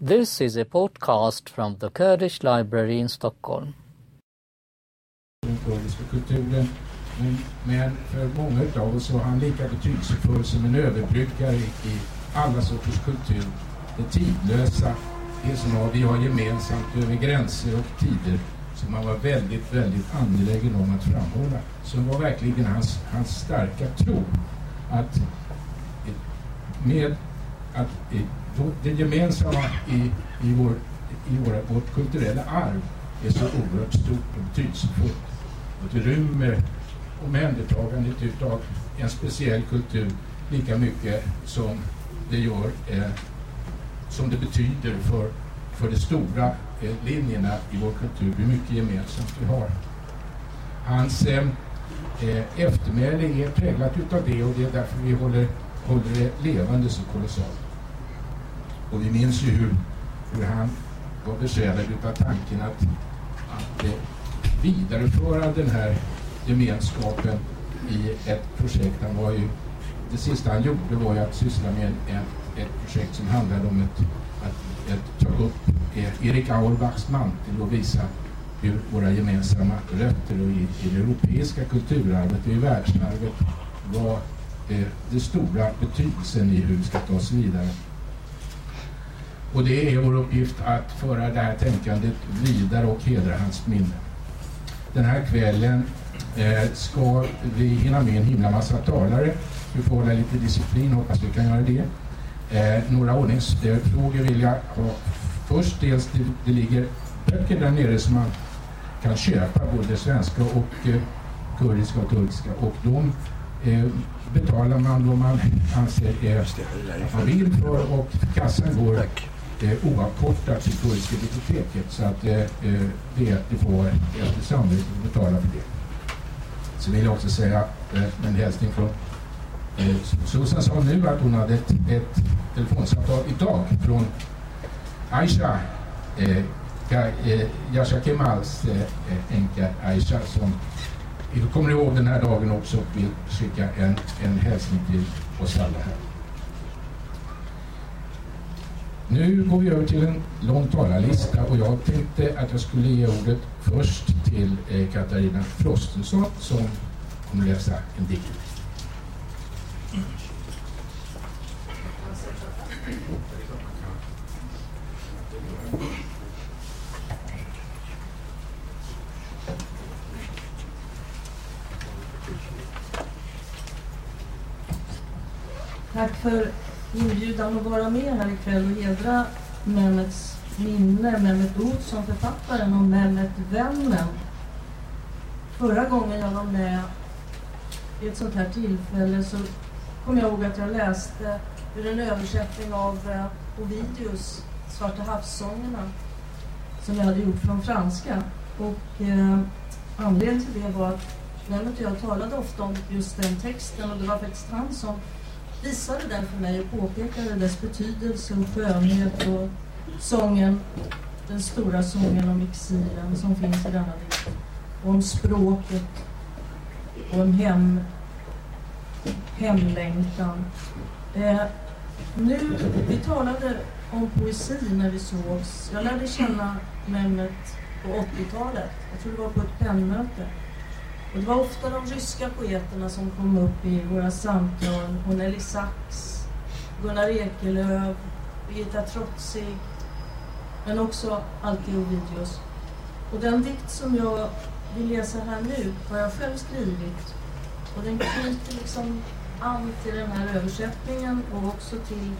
This is a podcast from the Kurdish Library in Stockholm. Den kurdiska kulturen. Men, men för många av oss var han lika betydelsefull som en överbryggare i alla sorters kultur. Det tidlösa, det som vi har gemensamt över gränser och tider som han var väldigt, väldigt angelägen om att framhålla. Som var verkligen hans, hans starka tro att med att det gemensamma i, i, vår, i våra, vårt kulturella arv är så oerhört stort och betydelsefullt. Och det rymmer omhändertagandet utav en speciell kultur lika mycket som det gör eh, som det betyder för, för de stora eh, linjerna i vår kultur, hur mycket gemensamt vi har. Hans eh, eh, eftermäle är präglat utav det och det är därför vi håller, håller det levande så kolossalt. Och vi minns ju hur, hur han var besjälad utav tanken att, att eh, vidareföra den här gemenskapen i ett projekt. Han var ju, det sista han gjorde var ju att syssla med en, ett projekt som handlade om ett, att, att ta upp eh, Erik Auerbachs mantel och visa hur våra gemensamma rötter och i, i det europeiska kulturarvet och i världsarvet var eh, den stora betydelsen i hur vi ska ta oss vidare. Och det är vår uppgift att föra det här tänkandet vidare och hedra hans minne. Den här kvällen eh, ska vi hinna med en himla massa talare. Vi får hålla lite disciplin, hoppas vi kan göra det. Eh, några ordningsfrågor vill jag ha. Först dels, det, det ligger böcker där nere som man kan köpa, både svenska och eh, kurdiska och turkiska. Och de eh, betalar man vad man anser är att man vill för och kassan går Tack eh, oavkortat till Kurdiska biblioteket så att eh, eh det, det får efter samvete betala för det. Så vill jag också säga eh, en hälsning från eh, Susan sa nu att hon hade ett, ett telefonsamtal idag från Aisha eh, eh, Yasha Kemals eh, änka Aisha som vi kommer ihåg den här dagen också och vill skicka en, en hälsning till oss alla här. Nu går vi över till en lång talarlista och jag tänkte att jag skulle ge ordet först till eh, Katarina Frostenson som kommer läsa en dikt. Tack för inbjudan att vara med här ikväll och hedra Mehmets minne, Mehmet Olsson, författaren, och Mehmet vännen. Förra gången jag var med i ett sånt här tillfälle så kom jag ihåg att jag läste ur en översättning av eh, Ovidius Svarta havssångerna som jag hade gjort från franska. Och eh, anledningen till det var att Mehmet och jag talade ofta om just den texten och det var faktiskt han som visade den för mig och påpekade dess betydelse och skönhet och sången, den stora sången om exilen som finns i denna dikt. Och om språket och om hem, hemlängtan. Eh, nu, vi talade om poesi när vi sågs. Jag lärde känna Mehmet på 80-talet. Jag tror det var på ett pennmöte. Och det var ofta de ryska poeterna som kom upp i våra samtal. Nelly Sachs, Gunnar Ekelöf, Birgitta Trotzig, men också alltid Ovidius. Och den dikt som jag vill läsa här nu har jag själv skrivit. Och den knyter liksom an till den här översättningen och också till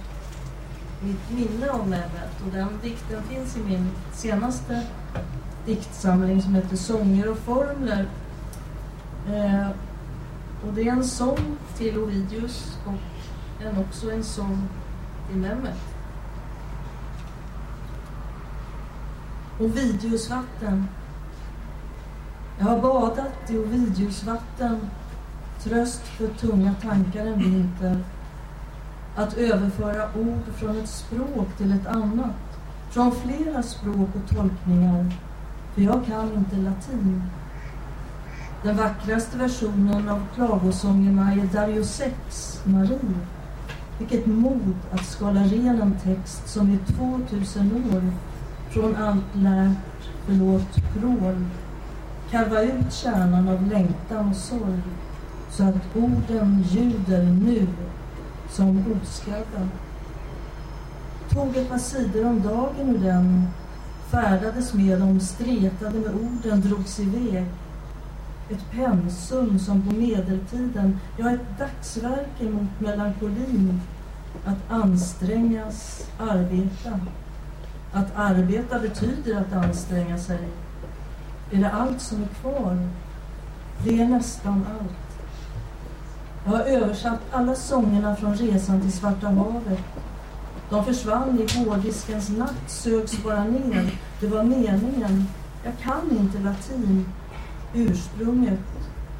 mitt minne om Mehmet. Och den dikten finns i min senaste diktsamling som heter Sånger och formler Eh, och det är en sång till Ovidius och en också en sång till Mehmet. Ovidiusvatten. Jag har badat i Ovidiusvatten, tröst för tunga tankar en vinter. Att överföra ord från ett språk till ett annat, från flera språk och tolkningar, för jag kan inte latin. Den vackraste versionen av klagosångerna är Dario 6, Marie. Vilket mod att skala ren en text som i 2000 år från allt lärt, förlåt, prål karva ut kärnan av längtan och sorg så att orden ljuder nu som oskadda. Tog ett par sidor om dagen ur den, färdades med dem, stretade med orden, drogs iväg. Ett pensum som på medeltiden, ja ett dagsverke mot melankolin. Att ansträngas, arbeta. Att arbeta betyder att anstränga sig. Är det allt som är kvar? Det är nästan allt. Jag har översatt alla sångerna från resan till Svarta havet. De försvann i hårddiskens natt, sögs bara ner. Det var meningen. Jag kan inte latin. Ursprunget,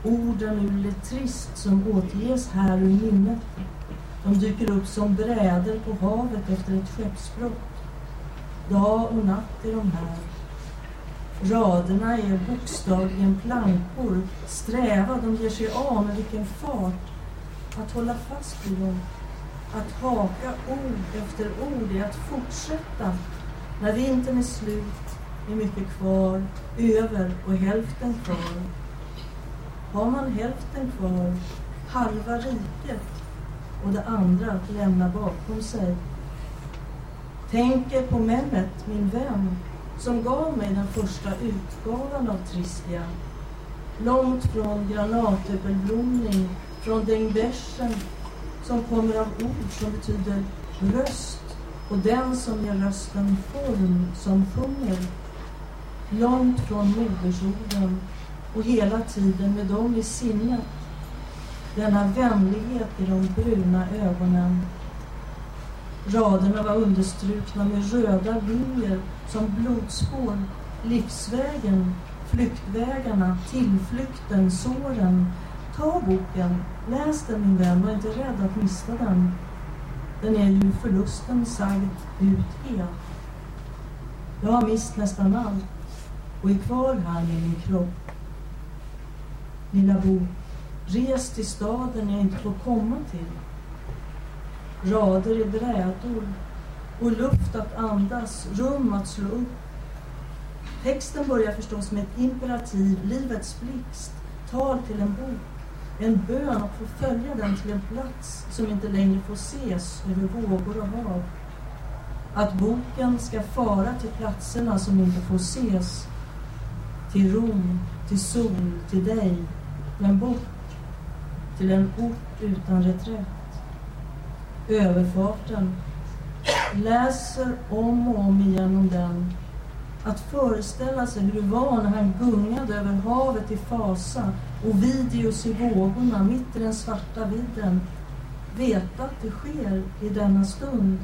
orden ur Letrist som återges här ur minnet. De dyker upp som bräder på havet efter ett skeppsbrott. Dag och natt är de här. Raderna är bokstavligen plankor, sträva, de ger sig av med vilken fart. Att hålla fast vid dem, att haka ord efter ord är att fortsätta. När vintern är slut är mycket kvar, över och hälften kvar. Har man hälften kvar, halva riket och det andra att lämna bakom sig. Tänker på Mehmet, min vän, som gav mig den första utgåvan av Tristia. Långt från granatäppelblomning, från Dengbersen som kommer av ord som betyder röst och den som ger rösten form som sjunger. Långt från modersorden och hela tiden med dem i sinnet. Denna vänlighet i de bruna ögonen Raderna var understrukna med röda linjer som blodspår, livsvägen, flyktvägarna, tillflykten, såren. Ta boken, läs den min vän, var inte rädd att mista den. Den är ju förlusten sagd ut helt. Jag har mist nästan allt och är kvar här i min kropp. Lilla bok, res till staden jag inte får komma till rader i brädor och luft att andas, rum att slå upp. Texten börjar förstås med ett imperativ, livets blixt, tal till en bok, en bön att få följa den till en plats som inte längre får ses över vågor och hav. Att boken ska fara till platserna som inte får ses, till Rom, till sol, till dig, men bort, till en ort utan reträtt överfarten, läser om och om igen om den. Att föreställa sig hur det var när han gungade över havet i fasa och videos i vågorna mitt i den svarta vidden. Veta att det sker i denna stund.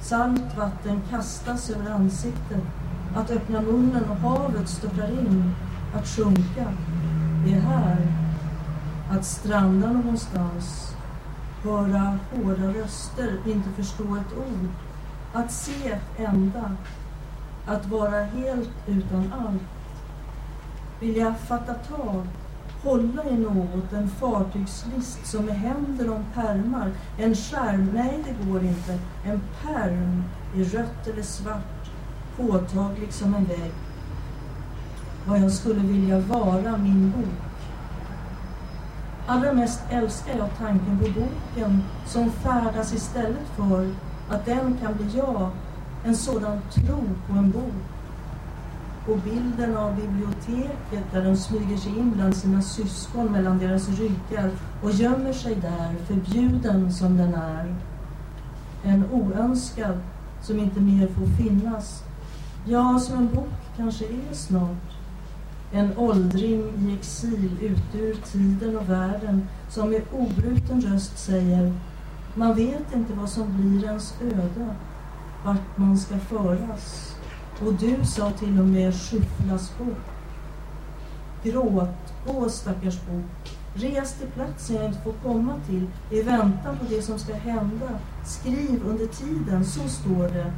Salt vatten kastas över ansiktet. Att öppna munnen och havet störtar in. Att sjunka. Det är här. Att stranda någonstans höra hårda röster, inte förstå ett ord, att se ett enda, att vara helt utan allt. Vilja fatta tag, hålla i något, en fartygslist som med händer om pärmar, en skärm, nej det går inte, en pärm i rött eller svart, påtaglig som en vägg. Vad jag skulle vilja vara min bok Allra mest älskar jag tanken på boken som färdas istället för att den kan bli jag, en sådan tro på en bok. Och bilden av biblioteket där den smyger sig in bland sina syskon mellan deras ryggar och gömmer sig där, förbjuden som den är. En oönskad som inte mer får finnas. Ja, som en bok kanske är snart. En åldring i exil ute ur tiden och världen som med obruten röst säger Man vet inte vad som blir ens öde, vart man ska föras. Och du sa till och med skyfflas bort. Gråt, å stackars bok. Res till platsen jag inte får komma till i väntan på det som ska hända. Skriv under tiden, så står det.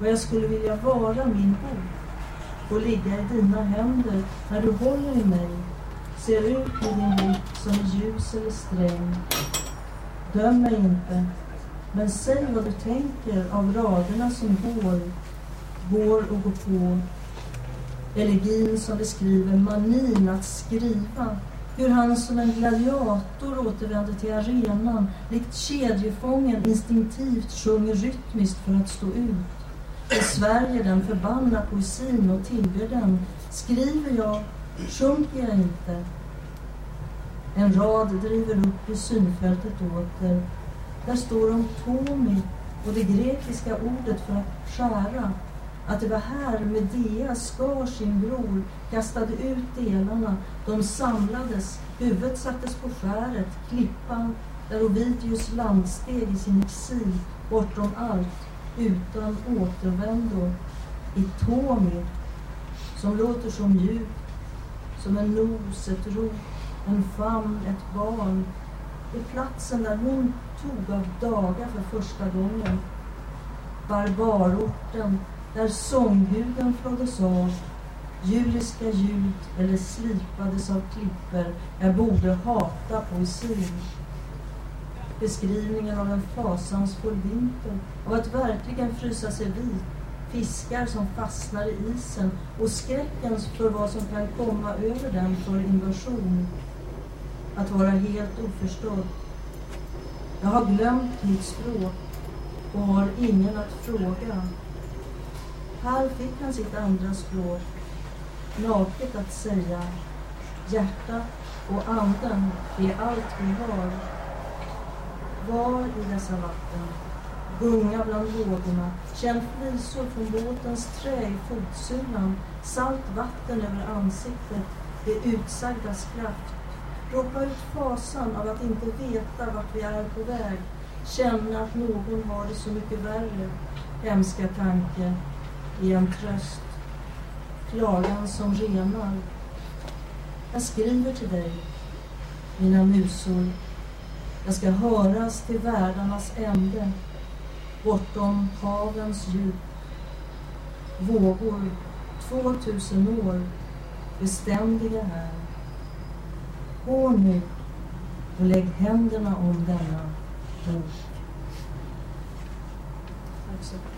Vad jag skulle vilja vara min bok och ligga i dina händer när du håller i mig, ser ut på din bok som ljus eller sträng. Döm mig inte, men säg vad du tänker av raderna som går, går och går på. Elegin som beskriver manin att skriva. Hur han som en gladiator återvänder till arenan, likt kedjefången instinktivt sjunger rytmiskt för att stå ut. Besvärjer den, förbannar poesin och tillber den. Skriver jag, sjunker jag inte. En rad driver upp i synfältet åter. Där står om Tomi och det grekiska ordet för att skära. Att det var här Medea skar sin bror, kastade ut delarna, de samlades, huvudet sattes på skäret, klippan där Ovidius landsteg i sin exil, bortom allt, utan återvändo, i Tomi, som låter så mjukt, som en nos, ett rop, en famn, ett barn. I platsen där hon tog av dagar för första gången. Barbarorten, där sångguden flåddes av, djuriska ljud eller slipades av klipper. Jag borde hata poesin. Beskrivningen av en fasansfull vinter, av att verkligen frysa sig vit, fiskar som fastnar i isen och skräckens för vad som kan komma över den för invasion. Att vara helt oförstådd. Jag har glömt mitt språk och har ingen att fråga. Här fick han sitt andra språk, naket att säga. Hjärtat och anden är allt vi har. Var i dessa vatten, gunga bland vågorna, känn flisor från båtens trä i fotsulan, salt vatten över ansiktet, det utsagdas kraft. Ropa ut fasan av att inte veta vart vi är på väg, känna att någon har det så mycket värre. Hemska tanke, i en tröst, klagan som renar. Jag skriver till dig, mina musor. Jag ska höras till världarnas ände, bortom havens djup. Vågor, två tusen år, beständiga här. Gå nu och lägg händerna om denna bok. Tack så mycket.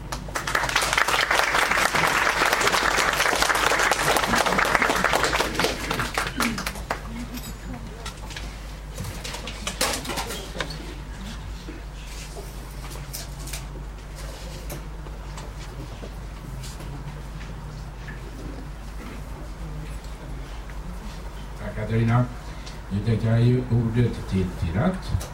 Tack Katarina. Nu tänker jag ju ordet till Tirat.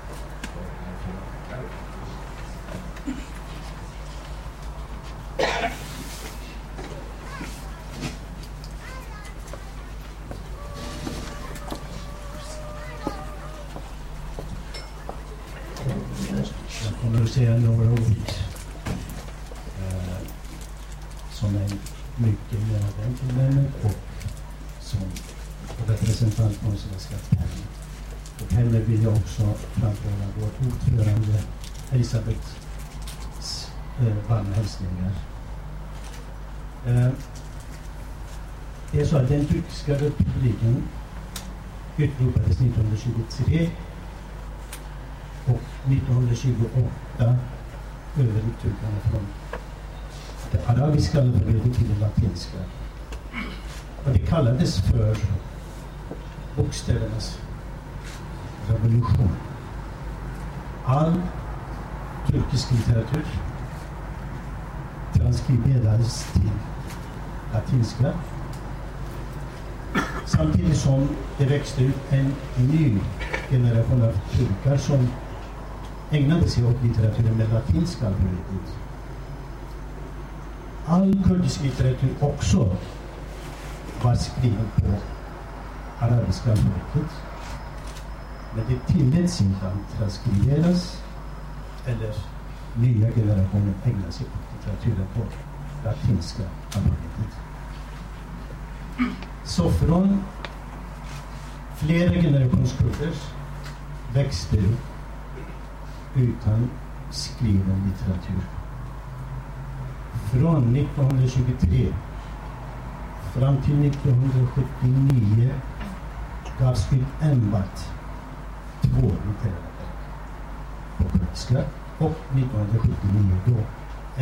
Det är så att den turkiska republiken utropades 1923 och 1928 övergick turkarna från det arabiska alfabetet till det latinska. Och det kallades för bokstävernas revolution. All turkisk litteratur transkriberades till latinska samtidigt som det växte ut en ny generation av turkar som ägnade sig åt litteraturen med latinska alfabetet. All kurdisk litteratur också var skriven på arabiska alfabetet. Men det tilläts inte att transkriberas eller nya generationer ägna sig åt litteraturen på latinska alfabetet. Så från flera generationskurser växte upp utan skriven litteratur. Från 1923 fram till 1979 gavs ut enbart två litterära verk arabiska och 1979 då.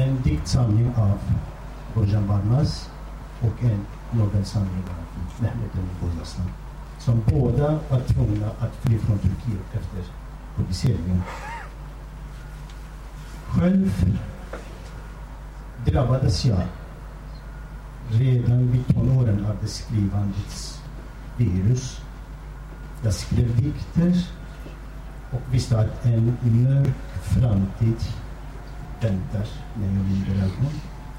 En diktsamling av Bojan Barnas och en novellsamling av Mehmet Emin Bozaslan som båda var tvungna att fly från Turkiet efter publiceringen. Själv drabbades jag redan vid tonåren av det skrivandets virus. Jag skrev dikter och visste att en mörk framtid väntar när jag blir ögon.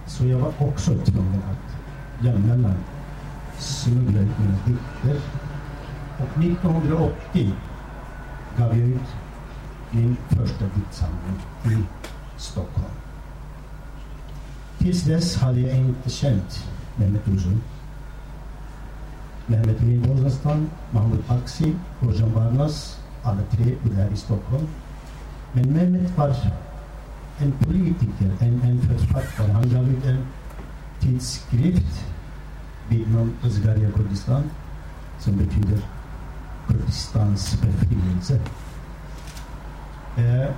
Så jag var också tvungen att lämna smuggla ut mina dikter. Och 1980 gav jag ut min första diktsamling i Stockholm. Tills dess hade jag inte känt Mehmet Uzun. Mehmet Emin Bozastan, Mahmoud Aksi, Rojan Barnas, alla tre bodde här i Stockholm. Men Mehmet var en politiker, en, en författare. Han gav ut en tidskrift inom namn Kurdistan som betyder Kurdistans befrielse. Eh,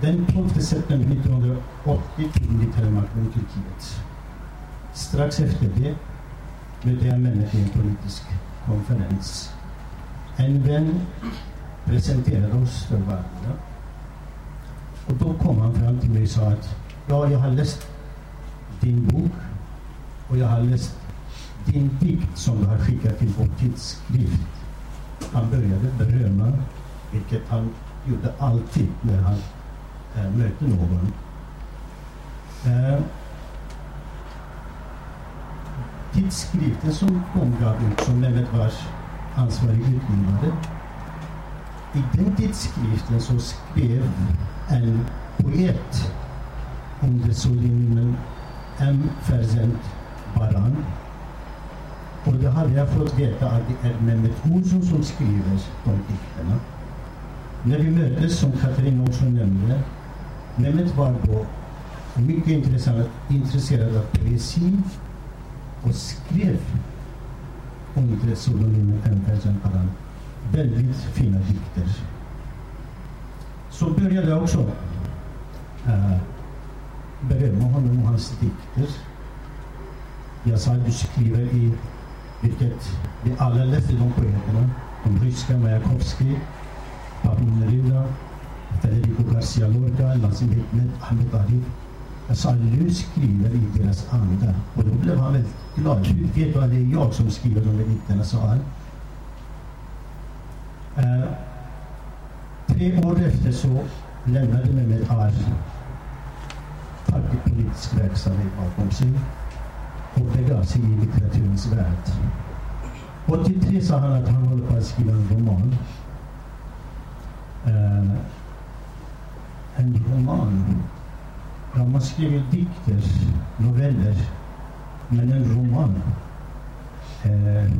den 12 september 1980 tog militärmakten i Turkiet. Strax efter det mötte jag Mehmet i en politisk konferens. En vän presenterade oss för varandra. Och då kom han fram till mig och sa att ja, jag har läst din bok och jag har läst din dikt som du har skickat till vår tidskrift. Han började berömma, vilket han gjorde alltid när han eh, mötte någon. Eh, tidskriften som de gav ut, som Mehmet var ansvarig utgivare. I den tidskriften så skrev en poet under pseudonymen M. Ferzent Baran. Och då hade jag fått veta att det är Mehmet Olsson som skriver de dikterna. När vi möttes, som Katarina också nämnde, Mehmet var då mycket intresserad av poesi och skrev under pseudonymen M. Paran väldigt fina dikter. Så började jag också äh, berömma honom och hans dikter. Jag sa att du skriver i, vilket vi alla läste de poeterna, de ryska Majakovskij, Pablo Neruda, Federico Garcia Lorca, Nazim Hikmet, Ahmed Arif. Jag sa du skriver i deras anda. Och då blev han väldigt glad. Hur vet du att det är jag som skriver de där dikterna, sa han. Eh, tre år efter så lämnade Mehmet Arfi facklig politisk verksamhet bakom sig och begav sig i litteraturens värld. 83 sa han att han håller på att skriva en roman. Uh, en roman Ja, man skriver dikter, noveller, men en roman. Uh,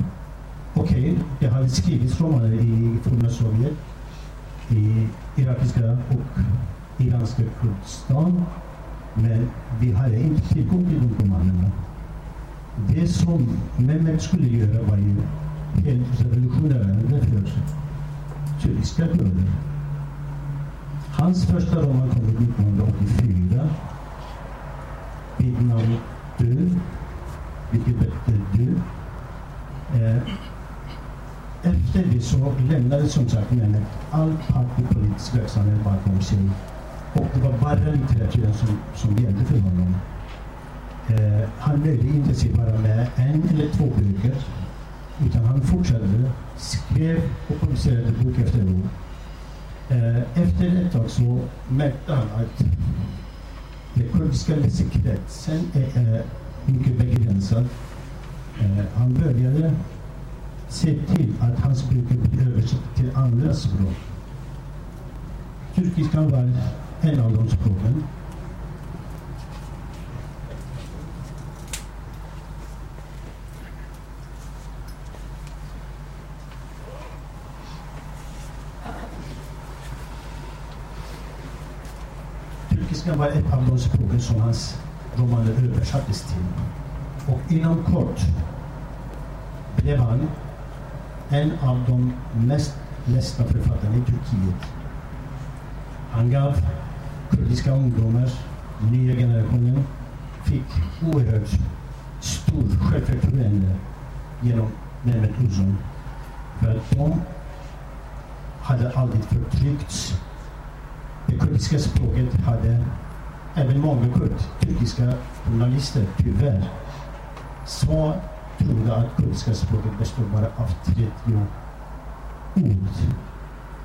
Okej, okay, det hade skrivits romaner i forna Sovjet, i irakiska och iranska Kurdistan, men vi hade inte tillgång till de romanerna. Det som Mehmet skulle göra var ju helt revolutionerande för turkiska kurder. Hans första roman kom 1984 vid namn Du, vilket betyder Du. Eh, efter det så lämnade som sagt Mehmet all partipolitisk verksamhet bakom sig. Och det var bara litteraturen som, som gällde för honom. Eh, han nöjde inte sig bara med en eller två böcker. Utan han fortsatte, skrev och publicerade bok efter bok. Eh, efter ett tag så märkte han att den kurdiska läsekretsen är mycket begränsad. Eh, han började se till att hans böcker blev översatta till andra språk. Turkiskan var en av de språken. Turkiska var ett av de språken som hans romaner översattes till. Och inom kort blev han en av de mest lästa författarna i Turkiet. Han gav kurdiska ungdomar, nya generationen, fick oerhört stor självförtroende genom Mehmet Uzun. För att de hade aldrig förtryckts. Det kurdiska språket hade även många kurd, turkiska journalister, tyvärr, sa trodde att kurdiska språket består bara av 30 ord.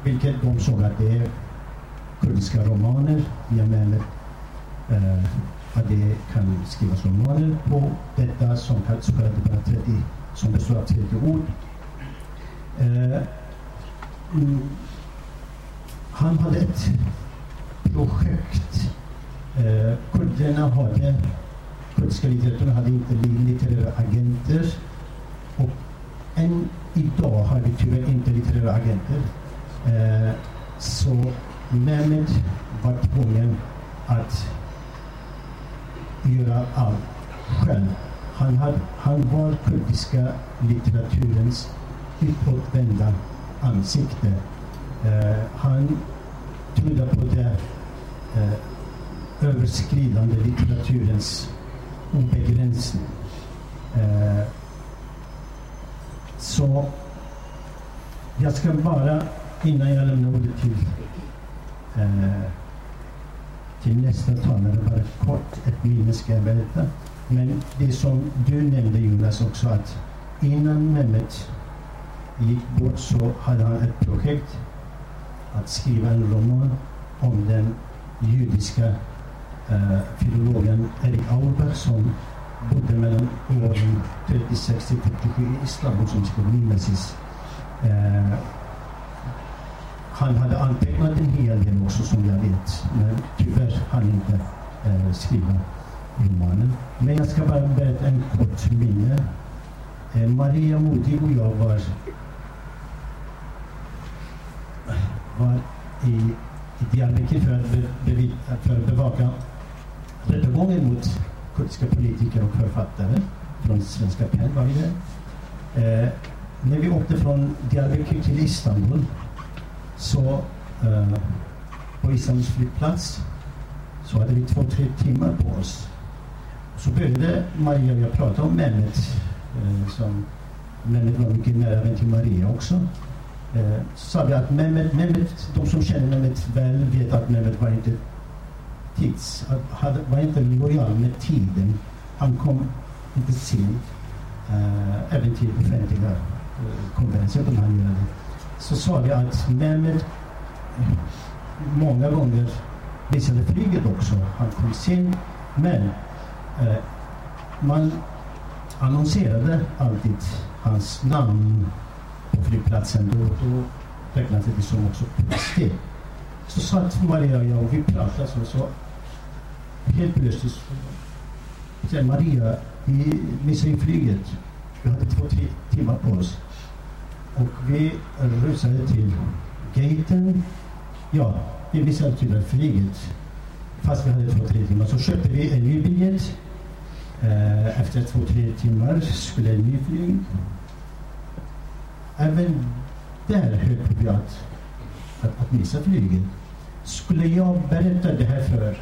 Vilket de såg att det är kurdiska romaner. Jag menar eh, att det kan skrivas romaner på detta som så kallade bara 30, som består av 30 ord. Eh, mm, han hade ett projekt. Eh, kurderna hade, kurdiska litteraturen hade inte litterära agenter. Och än idag har vi tyvärr inte litterära agenter. Eh, så Mehmet var tvungen att göra allt själv. Han, had, han var kurdiska litteraturens utåtvända ansikte. Eh, han trodde på det eh, överskridande litteraturens obegränsning. Eh, så jag ska bara, innan jag lämnar ordet till, eh, till nästa talare, bara kort ett minne ska jag berätta. Men det som du nämnde Jonas också att innan Mehmet gick bort så hade han ett projekt att skriva en roman om den judiska eh, filologen Erik Auerbach som bodde mellan åren 36 till 47 i Istanbul som skrev Mimesis. Eh, han hade antecknat en hel del också som jag vet, men tyvärr han inte eh, skriva romanen. Men jag ska bara berätta en kort minne. Eh, Maria Modig och jag var, var i, i Diyarbakir för att, be, be, för att bevaka rättegången mot kurdiska politiker och författare från Svenska PEN var vi där. Eh, när vi åkte från Diyarbakir till Istanbul så eh, på Istanbuls flygplats så hade vi två, tre timmar på oss. Så började Maria och jag prata om Mehmet eh, som Mehmet var mycket nära vän till Maria också. Eh, så sa vi att Mehmet, Mehmet, de som känner Mehmet väl vet att Mehmet var inte tids, hade, var inte lojal med tiden. Han kom inte sent, eh, även till offentliga eh, konferenser kunde han gjorde. Så sa vi att Mehmet eh, många gånger visade flyget också. Han kom sent, men eh, man annonserade alltid hans namn flygplatsen. Då, då räknades det som också steg. Så satt Maria och jag och vi pratade så, så helt plötsligt säger Maria, vi missade ju flyget. Vi hade två, tre timmar på oss. Och vi rusade till gaten. Ja, vi missade tyvärr flyget. Fast vi hade två, tre timmar. Så köpte vi en ny biljett. Eh, efter två, tre timmar skulle en ny flyg. Även där höll vi att, att, att missa flyget. Skulle jag berätta det här för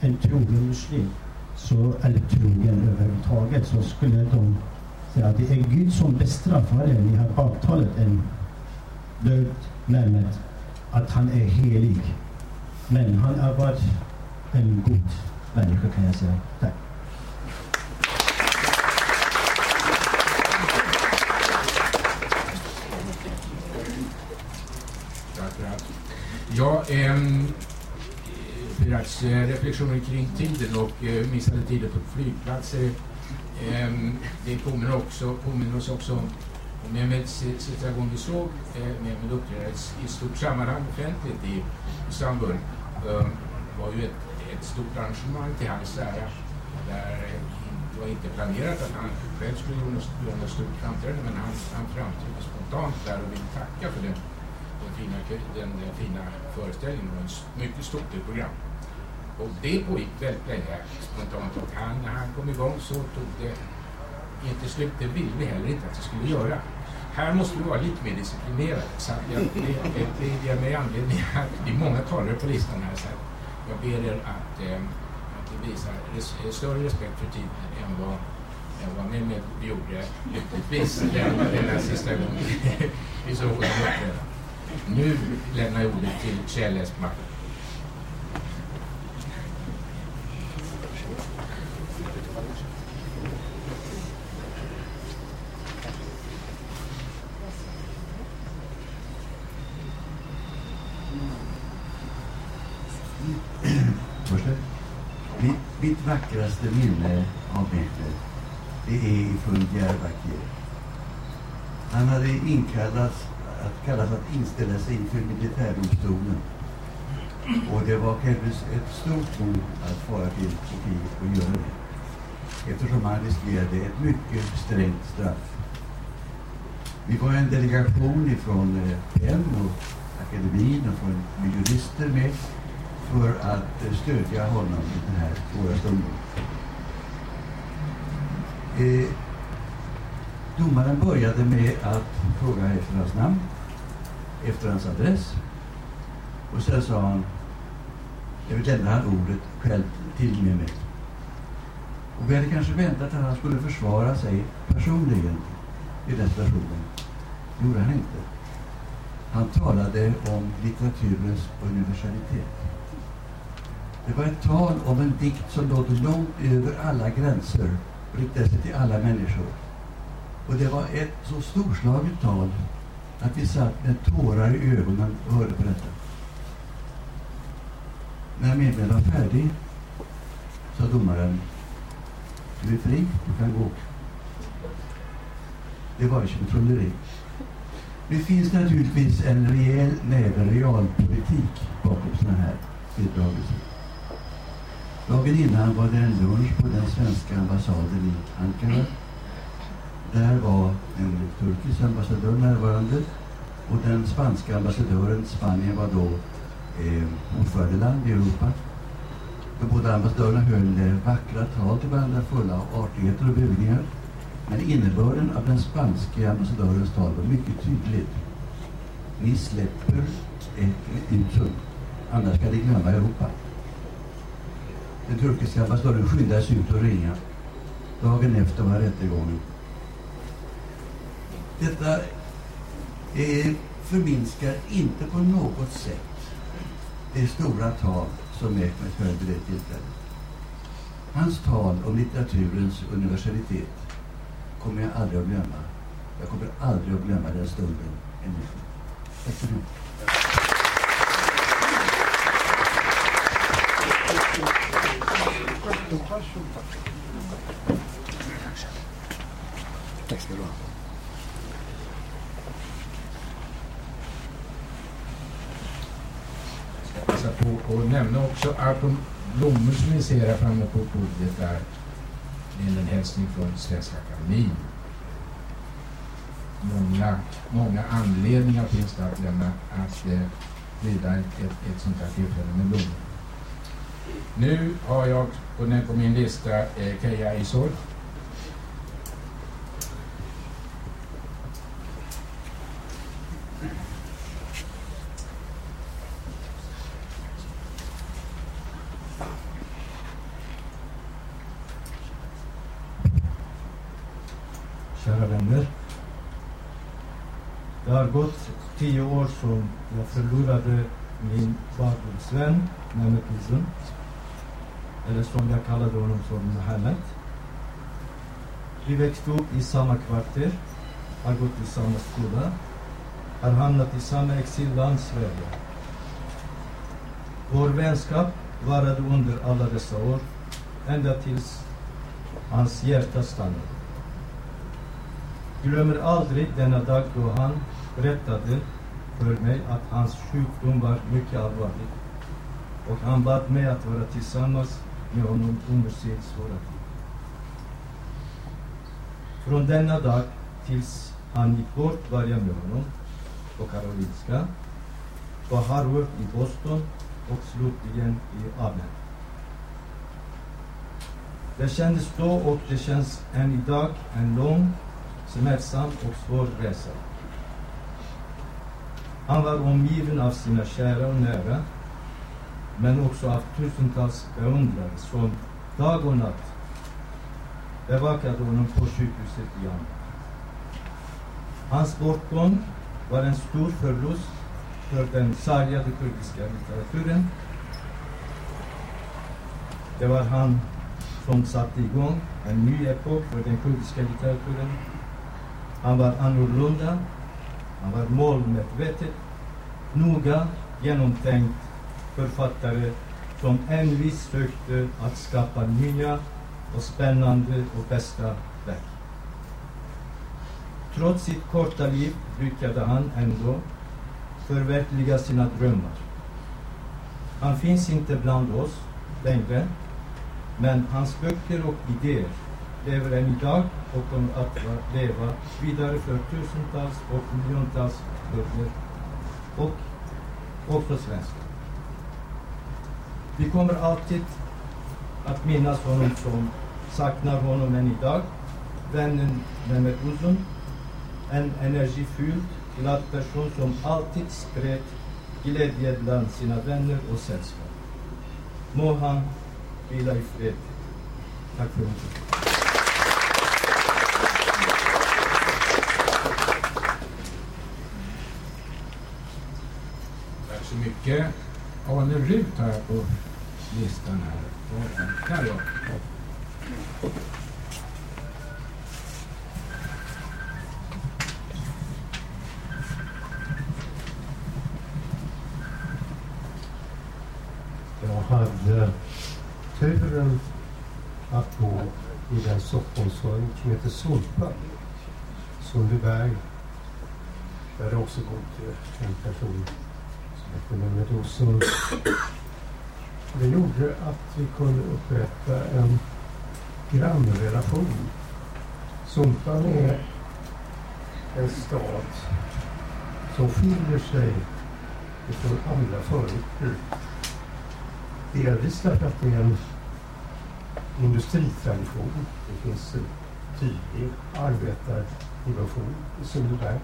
en trogen muslim, så, eller trogen överhuvudtaget, så skulle de säga att det är Gud som bestraffar er. Ni har avtalat en död Mehmet, att han är helig. Men han har varit en god människa kan jag säga. Tack. Ja, en Pirats eh, reflektioner kring tiden och eh, missade tider på flygplatser. Det påminner, också, påminner oss också om Mehmeds eh, situation vi såg. Äh, Mehmed uppträdde i stort sammanhang offentligt i Istanbul. Det var ju ett, ett stort arrangemang till hans ära där det var inte planerat att han själv skulle göra något stort framträdande men han, han framträdde spontant där och vill tacka för det fina, den, den fina föreställningen. Det var ett mycket stort program. Och det pågick väldigt länge spontant och han, när han kom igång så tog det inte slut, det ville vi heller inte att det skulle göra. här måste vi vara lite mer disciplinerade. Så jag, det, det, det ger mig anledning att, det är många talare på listan här, så jag ber er att, eh, att visa res, större respekt för tiden än vad, än vad Mehmet gjorde lyckligtvis den, den här sista gången vi såg honom uppträda. Nu lämnar jag ordet till Kjell Espmark. Mitt, mitt vackraste minne av Mehmet, det är ifrån Diyarbakir. Han hade inkallats att kallas att inställa sig inför militärdomstolen. Och det var krävdes ett stort mod att fara till Turkiet och göra det. Eftersom han riskerade ett mycket strängt straff. Vi var en delegation ifrån eh, och akademin och från jurister med för att eh, stödja honom i den här svåra stunden. Eh, domaren började med att fråga efter hans namn, efter hans adress och sen sa han, jag vill lämna han ordet själv till med mig. Och vi hade kanske väntat att han skulle försvara sig personligen i den situationen. Det gjorde han inte. Han talade om litteraturens universalitet. Det var ett tal om en dikt som nådde långt över alla gränser och riktade sig till alla människor. Och det var ett så storslaget tal att vi satt med tårar i ögonen och hörde på detta. När medlemmen var färdig sa domaren Du är fri, du kan gå. Det var som trolleri. Det finns naturligtvis en rejäl näve realpolitik bakom sådana här tilldragelser. Dagen innan var det en lunch på den svenska ambassaden i Ankara. Där var en turkisk ambassadör närvarande och den spanska ambassadören, Spanien var då eh, ordförandeland i Europa. De båda ambassadörerna höll eh, vackra tal till varandra fulla av artigheter och bugningar. Men innebörden av den spanska ambassadörens tal var mycket tydlig. Ni släpper ett utsugg, annars ska ni glömma Europa. Den turkiska ambassadören skyndade sig ut och ringa. Dagen efter var rättegången. Detta eh, förminskar inte på något sätt det stora tal som Mehmet höll vid det tillfället. Hans tal om litteraturens universalitet kommer jag aldrig att glömma. Jag kommer aldrig att glömma den stunden ännu. Tack så mycket. Tack ska du ha. Och, och nämna också att de blommor som ni ser här framme på bordet där det är en hälsning från Svenska Akademien. Många, många anledningar finns det att lämna att eh, vrida ett, ett, ett sånt här tillfälle med blommor. Nu har jag på, min lista eh, Keja Isor. Kära vänner. Det har gått tio år som jag förlorade min barndomsvän Mehmet Uzun. Eller som jag kallade honom som Mohammed. Vi växte upp i samma kvarter, har gått i samma skola, har hamnat i samma exilland Sverige. Vår vänskap varade under alla dessa år, ända tills hans hjärta stannade glömmer aldrig denna dag då han berättade för mig att hans sjukdom var mycket allvarlig. Och han bad mig att vara tillsammans med honom under sin svåra tid. Från denna dag tills han gick bort var jag med honom på Karolinska, på Harvard i Boston och slutligen i Amen. Det kändes då och det känns än idag en lång smärtsam och svår resa. Han var omgiven av sina kära och nära, men också av tusentals beundrare som dag och natt bevakade honom på sjukhuset i Jan. Hans bortgång var en stor förlust för den sargade kurdiska litteraturen. Det var han som satte igång en ny epok för den kurdiska litteraturen. Han var annorlunda, han var målmedvetet, noga genomtänkt författare som envist sökte att skapa nya och spännande och bästa verk. Trots sitt korta liv lyckades han ändå förverkliga sina drömmar. Han finns inte bland oss längre, men hans böcker och idéer lever än idag och om att leva vidare för tusentals och miljontals bönder och också svenskar. Vi kommer alltid att minnas honom som saknar honom än idag. Vännen Mehmet Uzun, en energifylld, glad person som alltid spred glädje bland sina vänner och sällskap. Må han vila i fred. Tack för ordet. Åke. Arne Rut har jag på listan här. Och Där ja. Jag hade turen att gå i den Stockholmsförort som heter Sulpa, Sundbyberg. Där det också bodde eh, en person som Olsson. Det gjorde att vi kunde upprätta en grannrelation. Sumpan är en stad som skiljer sig från andra förorter. Delvis därför att det är en industritradition. Det finns en tydlig arbetardimension i Sundbyberg.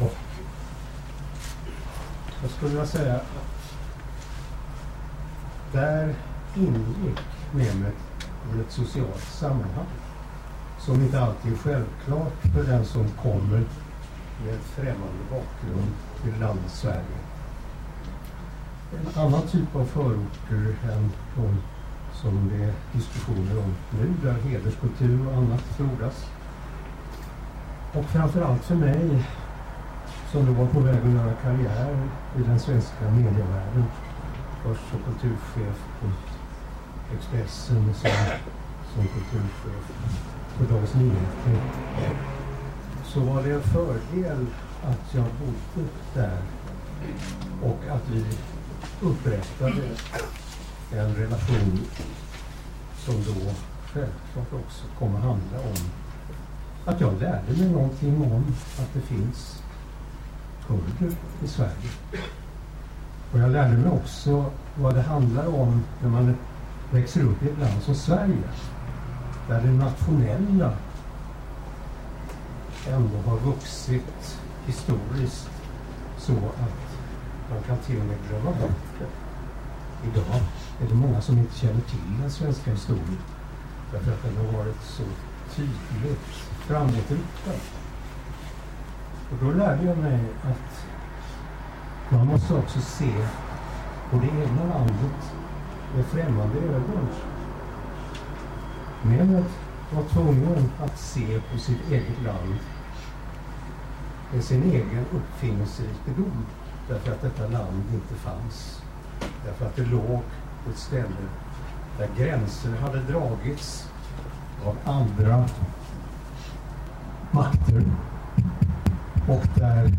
Och jag skulle vilja säga att där ingick Mehmet i ett socialt sammanhang som inte alltid är självklart för den som kommer med främmande bakgrund till landet Sverige. En annan typ av förorter än de som det är diskussioner om nu, där hederskultur och annat frodas. Och framförallt för mig, som då var på väg att göra karriär i den svenska medievärlden, först som kulturchef på Expressen, och sen som kulturchef på Dagens Nyheter, så var det en fördel att jag bodde där och att vi upprättade en relation som då självklart också kommer handla om att jag lärde mig någonting om att det finns kurder i Sverige. Och jag lärde mig också vad det handlar om när man växer upp i ett land som Sverige. Där det nationella ändå har vuxit historiskt så att man kan till och med glömma bort det. Idag är det många som inte känner till den svenska historien därför att den har varit så tydligt framåtriktad. Och då lärde jag mig att man måste också se på det egna landet med främmande ögon. Men att var tvungen att se på sitt eget land med sin egen uppfinningsrikedom därför att detta land inte fanns. Därför att det låg på ett ställe där gränser hade dragits av andra makter och där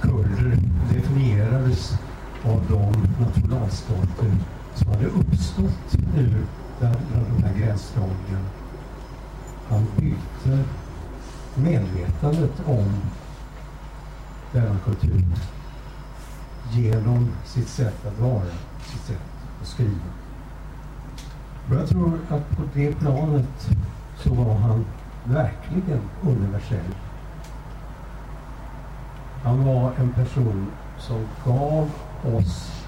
kurder definierades av de nationalstater som hade uppstått ur den, den här gränsdragningen. Han byggde medvetandet om denna kultur genom sitt sätt att vara, sitt sätt att skriva. Och jag tror att på det planet så var han verkligen universell. Han var en person som gav oss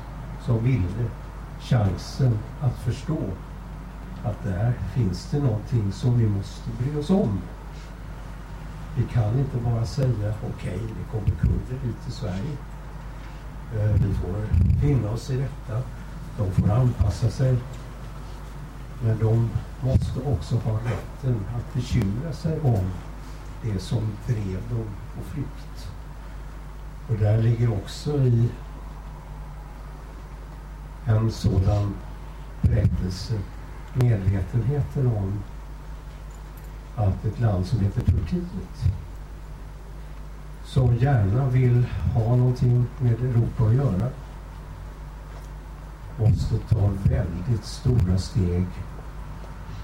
som ville chansen att förstå att där finns det någonting som vi måste bry oss om. Vi kan inte bara säga okej, okay, det kommer kurder hit till Sverige. Eh, vi får finna oss i detta. De får anpassa sig. Men de måste också ha rätten att bekymra sig om det som drev dem på flykt. Och där ligger också i en sådan berättelse medvetenheten om att ett land som heter Turkiet som gärna vill ha någonting med Europa att göra måste ta väldigt stora steg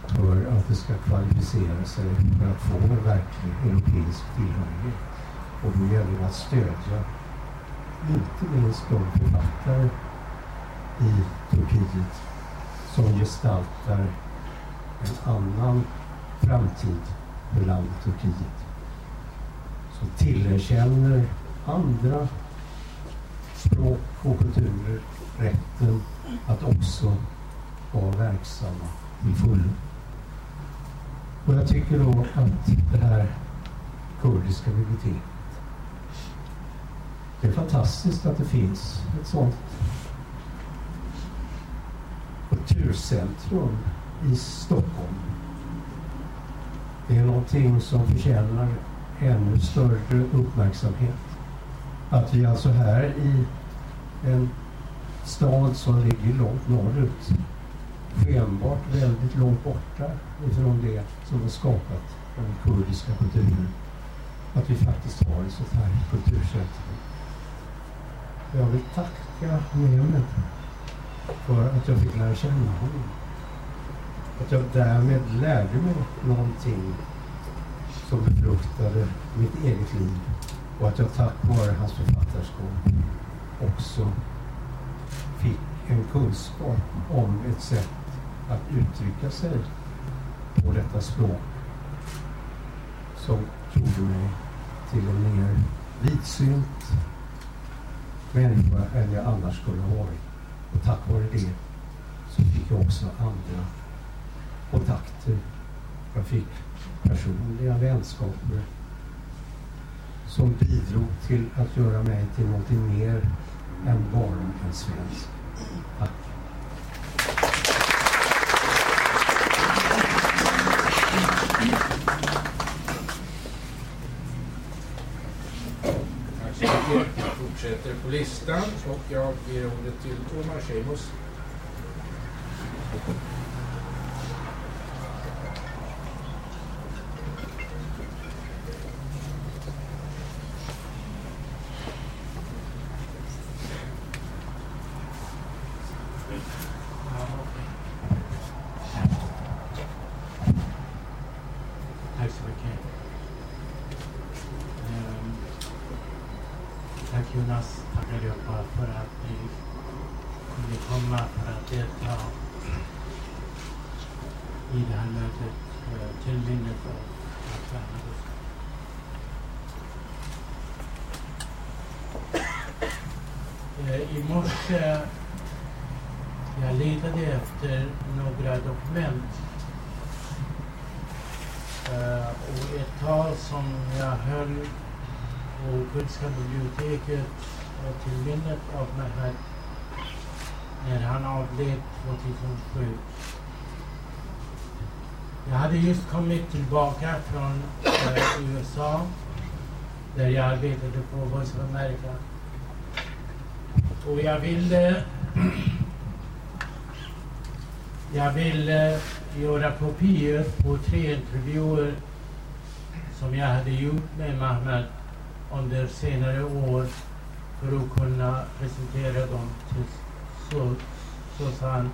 för att det ska kvalificera sig för att få en verklig europeisk tillhörighet. Och då gäller det att stödja inte minst de författare i Turkiet som gestaltar en annan framtid för landet Turkiet. Som tillerkänner andra språk och kulturer rätten att också vara verksamma i fullo. Och jag tycker då att det här kurdiska biblioteket det är fantastiskt att det finns ett sånt kulturcentrum i Stockholm. Det är någonting som förtjänar ännu större uppmärksamhet. Att vi alltså här i en stad som ligger långt norrut, skenbart väldigt långt borta ifrån det som har skapat den kurdiska kulturen, att vi faktiskt har ett sånt här kulturcentrum. Jag vill tacka Mehmet för att jag fick lära känna honom. Att jag därmed lärde mig någonting som befruktade mitt eget liv och att jag tack vare hans författarskap också fick en kunskap om ett sätt att uttrycka sig på detta språk som gjorde mig till en mer vidsynt människa än jag annars skulle ha varit. Och tack vare det så fick jag också andra kontakter. Jag fick personliga vänskaper som bidrog till att göra mig till någonting mer än bara en svensk. Tack. Listan och jag ger ordet till Thomas Schemus. Tack så mycket. Ehm, Tack Jonas, tack allihopa för att ni kunde komma för att delta i det här mötet eh, till minne för att värna Gustav. Eh, I morse jag letade efter några dokument Eh, och ett tal som jag höll på Kurdiska biblioteket eh, till minnet av Mehmet när han avled 2007. Jag hade just kommit tillbaka från eh, USA där jag arbetade på Voice of America. Och jag ville jag ville göra kopior på tre intervjuer som jag hade gjort med Mahmoud under senare år för att kunna presentera dem till Susanne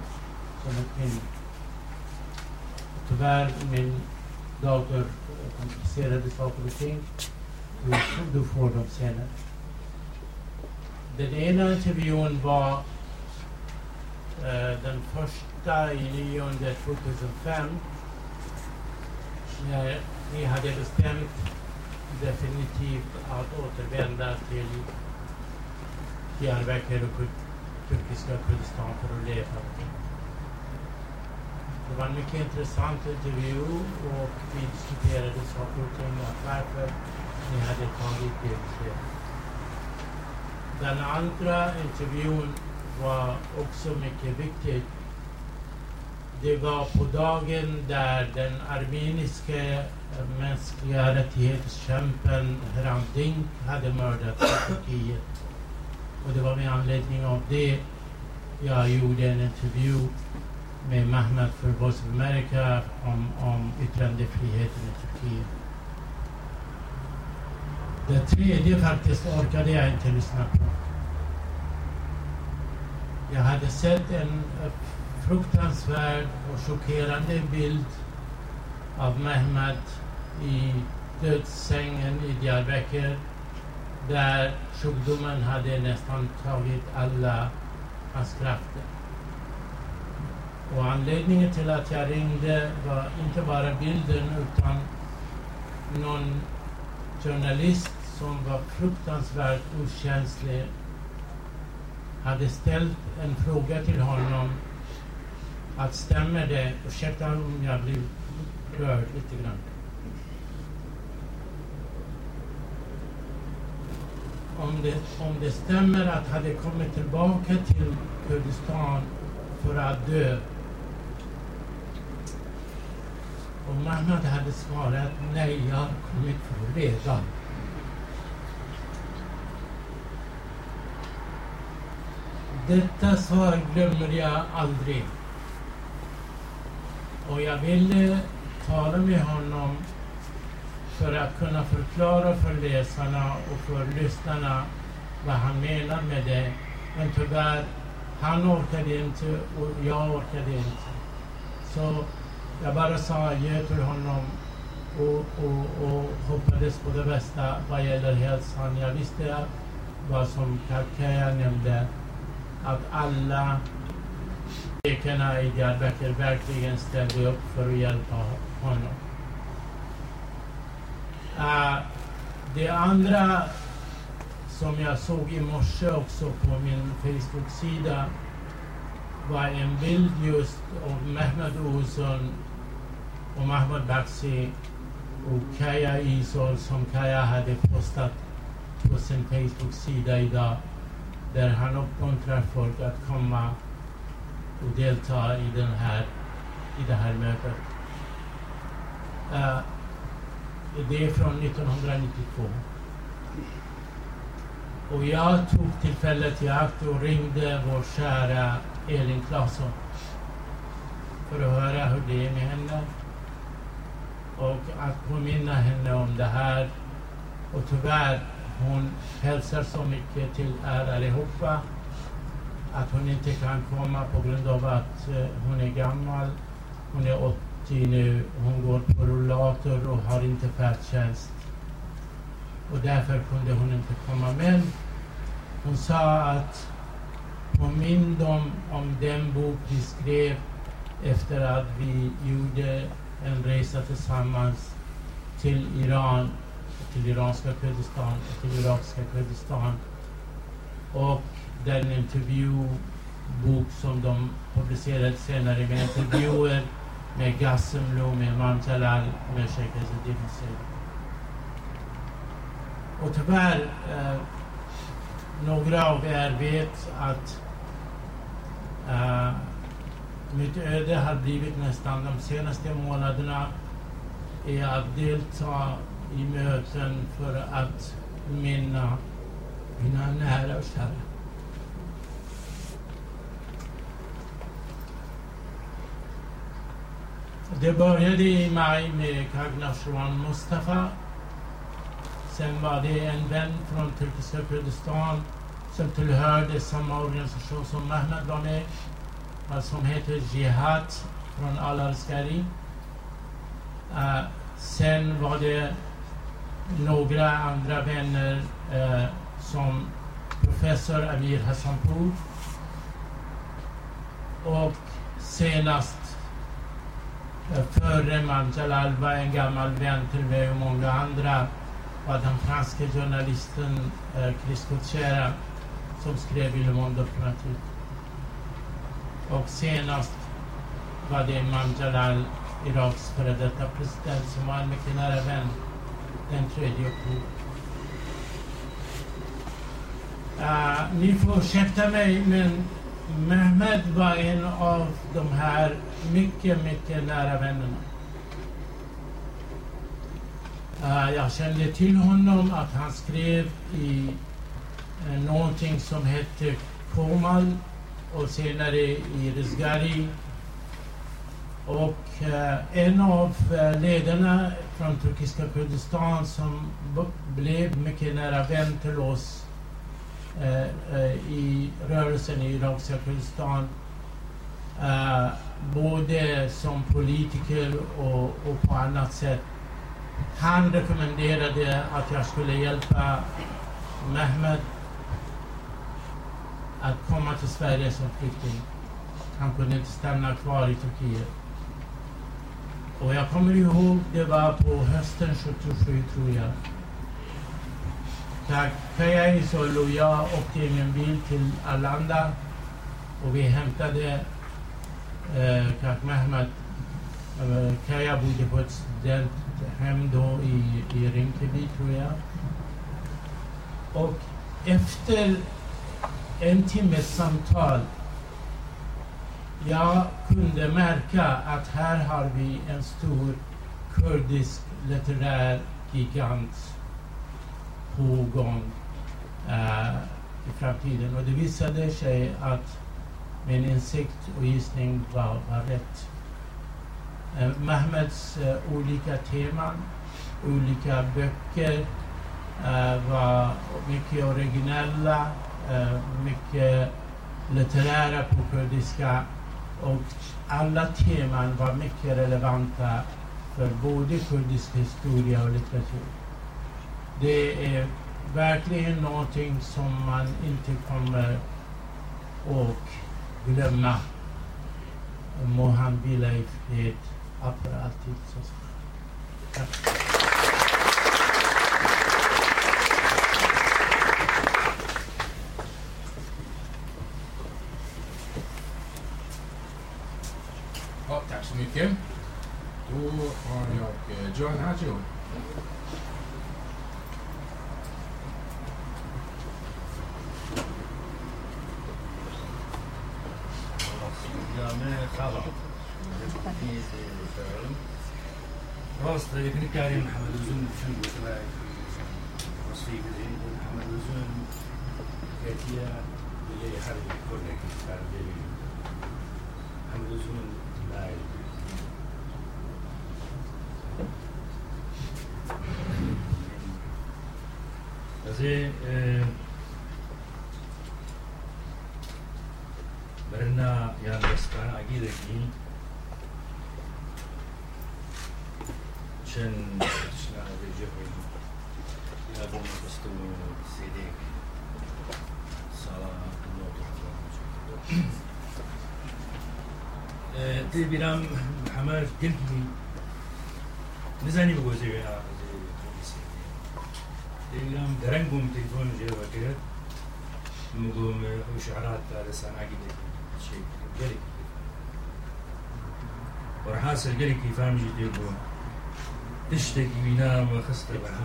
som ett minne. Tyvärr, min dator komplicerade saker och ting. Du, du får dem senare. Den ena intervjun var eh, den första i nionde 2005 när vi hade bestämt definitivt att återvända till Diyarbakir och turkiska Kurdistan för att leva. Det var en mycket intressant intervju och vi diskuterade saker och ting varför ni hade tagit det. Den andra intervjun var också mycket viktig. Det var på dagen där den armeniska mänskliga rättighetskämpen Hrant Dink hade mördats i Turkiet. Och det var med anledning av det jag gjorde en intervju med Mahmoud för Voice of America om, om yttrandefriheten i Turkiet. Det tredje faktiskt orkade jag inte lyssna på. Jag hade sett en fruktansvärd och chockerande bild av Mehmet i dödssängen i Diyarbakir där sjukdomen hade nästan tagit alla hans krafter. Och anledningen till att jag ringde var inte bara bilden utan någon journalist som var fruktansvärt okänslig hade ställt en fråga till honom att stämmer det, ursäkta om jag blir rörd lite grann. Om det, om det stämmer att hade kommit tillbaka till Kurdistan för att dö. Och Mahmoud hade svarat nej, jag har kommit för redan. Detta svar glömmer jag aldrig. Och jag ville tala med honom för att kunna förklara för läsarna och för lyssnarna vad han menar med det. Men tyvärr, han orkade inte och jag orkade inte. Så jag bara sa adjö till honom och, och, och hoppades på det bästa vad gäller hälsan. Jag visste vad som Kakaya nämnde, att alla läkarna i Diyarbakir verkligen ställde upp för att hjälpa honom. Uh, det andra som jag såg i morse också på min Facebook-sida var en bild just av Mehmed Olsson och Mahmoud Baksi och Kaya Isol som Kaya hade postat på sin Facebook-sida idag där han uppmuntrar folk att komma och delta i, den här, i det här mötet. Uh, det är från 1992. Och jag tog tillfället i akt och ringde vår kära Elin Claesson för att höra hur det är med henne och att påminna henne om det här. Och tyvärr, hon hälsar så mycket till er allihopa att hon inte kan komma på grund av att eh, hon är gammal. Hon är 80 nu. Hon går på rullator och har inte färdtjänst. Och därför kunde hon inte komma. Men hon sa att påminn dem om den bok vi skrev efter att vi gjorde en resa tillsammans till Iran, till iranska Kurdistan och till irakiska Kurdistan. Och den intervjubok som de publicerade senare med intervjuer med Gassemlo, med Imam Jalal, med Sheikh Ezzeddin Hussein. Och tyvärr, eh, några av er vet att eh, mitt öde eh, har blivit nästan de senaste månaderna är att delta i möten för att minna mina nära och kära. Det började i maj med Kagnashwan Mustafa. Sen var det en vän från turkiska Kurdistan som tillhörde samma organisation som Mehmet var med som heter Jihad från Al-Askari. Uh, eh, sen var det några andra vänner uh, som professor Amir Hassanpour och senast uh, före Manjalal var en gammal vän till mig och många andra var den franske journalisten eh, Christophe Chera som skrev i Le Monde Diplomatique. Och senast var det Imam Jalal, Iraks före detta president, som var en mycket nära vän den 3 oktober. Uh, ni får ursäkta mig, men Mehmed var en av de här mycket, mycket nära vännerna. Uh, jag kände till honom att han skrev i uh, någonting som hette Komal och senare i Rizgari. Och eh, en av eh, ledarna från turkiska Kurdistan som blev mycket nära vän till oss eh, i rörelsen i irakiska Kurdistan både som politiker och, och på annat sätt han rekommenderade att jag skulle hjälpa Mehmet att komma till Sverige som flykting. Han kunde inte stanna kvar i Turkiet. Och jag kommer ihåg, det var på hösten 77 tror jag. Kaya Isol och jag åkte i min bil till Arlanda och vi hämtade eh, Kak Mehmet. Eh, bodde på ett studenthem då i, i Rinkeby tror jag. Och efter en timmes samtal jag kunde märka att här har vi en stor kurdisk litterär gigant på gång eh, i framtiden. Och det visade sig att min insikt och gissning var, var rätt. Eh, Mehmeds eh, olika teman, olika böcker eh, var mycket originella, Eh, mycket litterära på kurdiska och alla teman var mycket relevanta för både kurdisk historia och litteratur. Det är verkligen någonting som man inte kommer att glömma. Må han vila i fred för alltid. Tack. ragione. راس ابن كريم محمد وزون الفن وتبعي في محمد وزون كاتيا اللي دي بیرام همه گلت بی نزانی بگوزی وینا دی بیرام درنگ بوم تلفون جه وکرد مگوم أو شعرات تا لسانا گلی چی گلی ورحاصل گلی کی فهمی جدی بوم تشتكي وينا وخست بها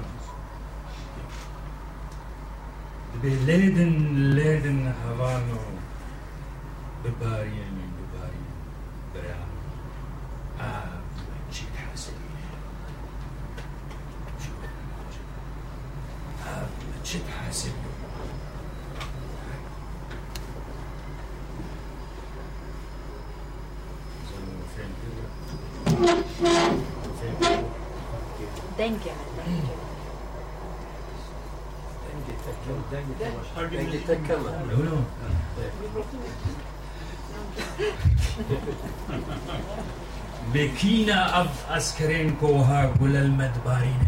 بلادن لادن هوانو. بباريان بباريان بريان. بكينا أف أسكرين كوها قل المدبارين.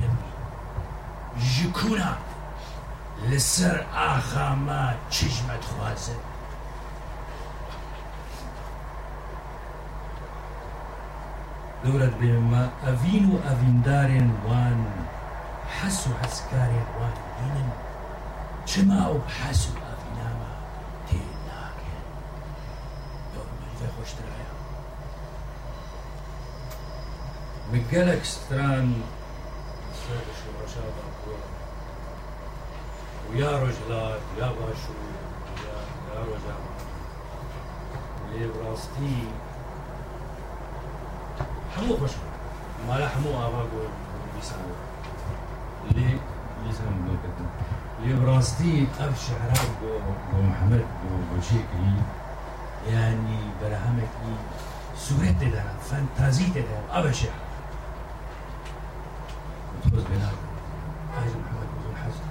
جكونا لسر آخا ما تشجمت خوازن دورت بما أفين وأفيندار وان حسو وحسكار وان. دينن شماو حسو štrája. بكلك ستران سرقش الرشاد ويا رجلات يا باشو يا يا رجلات اللي براستي حمو باشو ما لا حمو أباكو بيسانو اللي بيسانو بلوكتنا اللي براستي أبشع رب محمد وشيكي يعني برهمك برهمكي سورت دارم فانتازی دارم. آبشه متوز بنا عايز محمد بزول حسن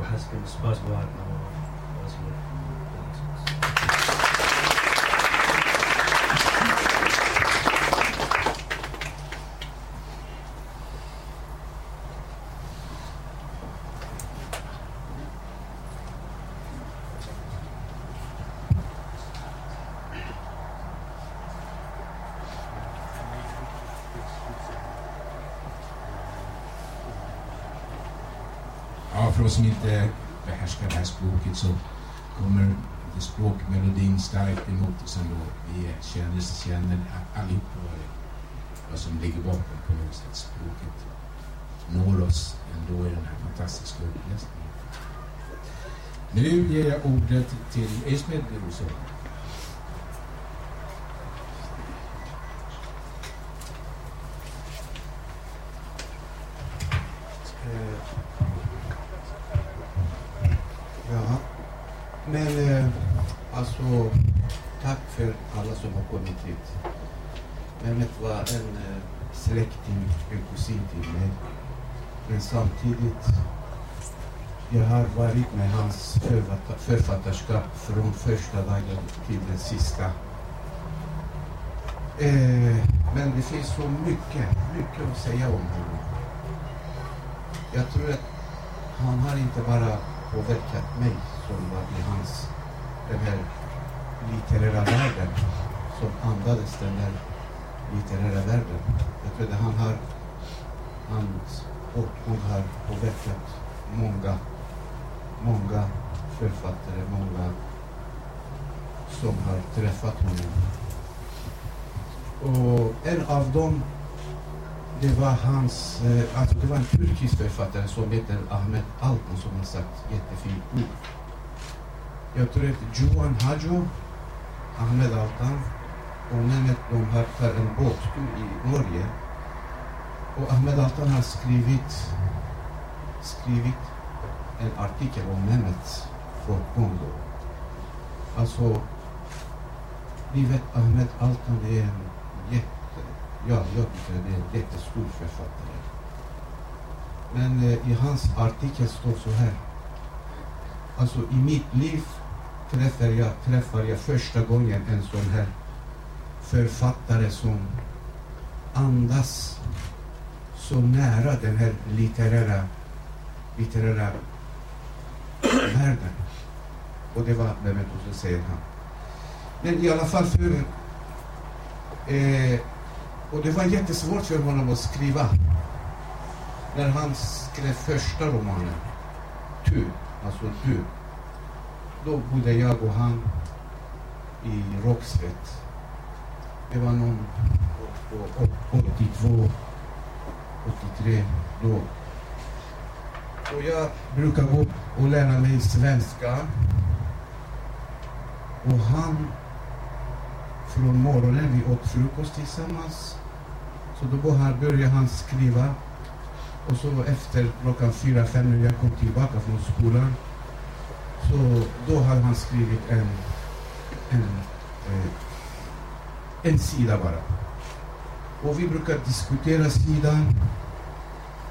وحسن بسباس بوارد نوار för oss som inte behärskar det här språket så kommer språkmelodin starkt emot oss ändå. Vi känner, känner allihop vad, vad som ligger bakom på något sätt. Språket når oss ändå i den här fantastiska uppläsningen. Nu ger jag ordet till Esmed Rosol. Eh, Ja, men eh, alltså tack för alla som har kommit hit. Mehmet var en eh, släkting, en kusin till mig. Men samtidigt, jag har varit med hans författarskap från första dagen till den sista. Eh, men det finns så mycket, mycket att säga om honom. Jag tror att han har inte bara påverkat mig som var i hans, den här litterära världen, som andades den där litterära världen. Jag tror att han har, hans bortgång har påverkat många, många författare, många som har träffat honom. Och en av dem det var hans, eh, alltså det var en turkisk författare som heter Ahmet Altan som har sagt jättefint ord. Jag tror att Johan Hajo, Ahmed Altan och Mehmet de har för en båttur i Norge. Och Ahmed Altan har skrivit, skrivit en artikel om Mehmets folkgång. Alltså, ni vet Ahmed Altan är en jätte Ja, jag tycker det är en jättestor författare. Men eh, i hans artikel står så här. Alltså i mitt liv träffar jag, träffar jag första gången en sån här författare som andas så nära den här litterära, litterära världen. Och det var Mehmet Ozen, säger han. Men i alla fall för eh, och det var jättesvårt för honom att skriva. När han skrev första romanen, Tu, alltså Du, då bodde jag och han i Rågsved. Det var någon på 82, 83 då. Och jag brukar gå och lära mig svenska. Och han från morgonen, vi åt frukost tillsammans. Så då började han skriva. Och så efter klockan fyra, fem när jag kom tillbaka från skolan. Så då har han skrivit en, en, eh, en sida bara. Och vi brukar diskutera sidan,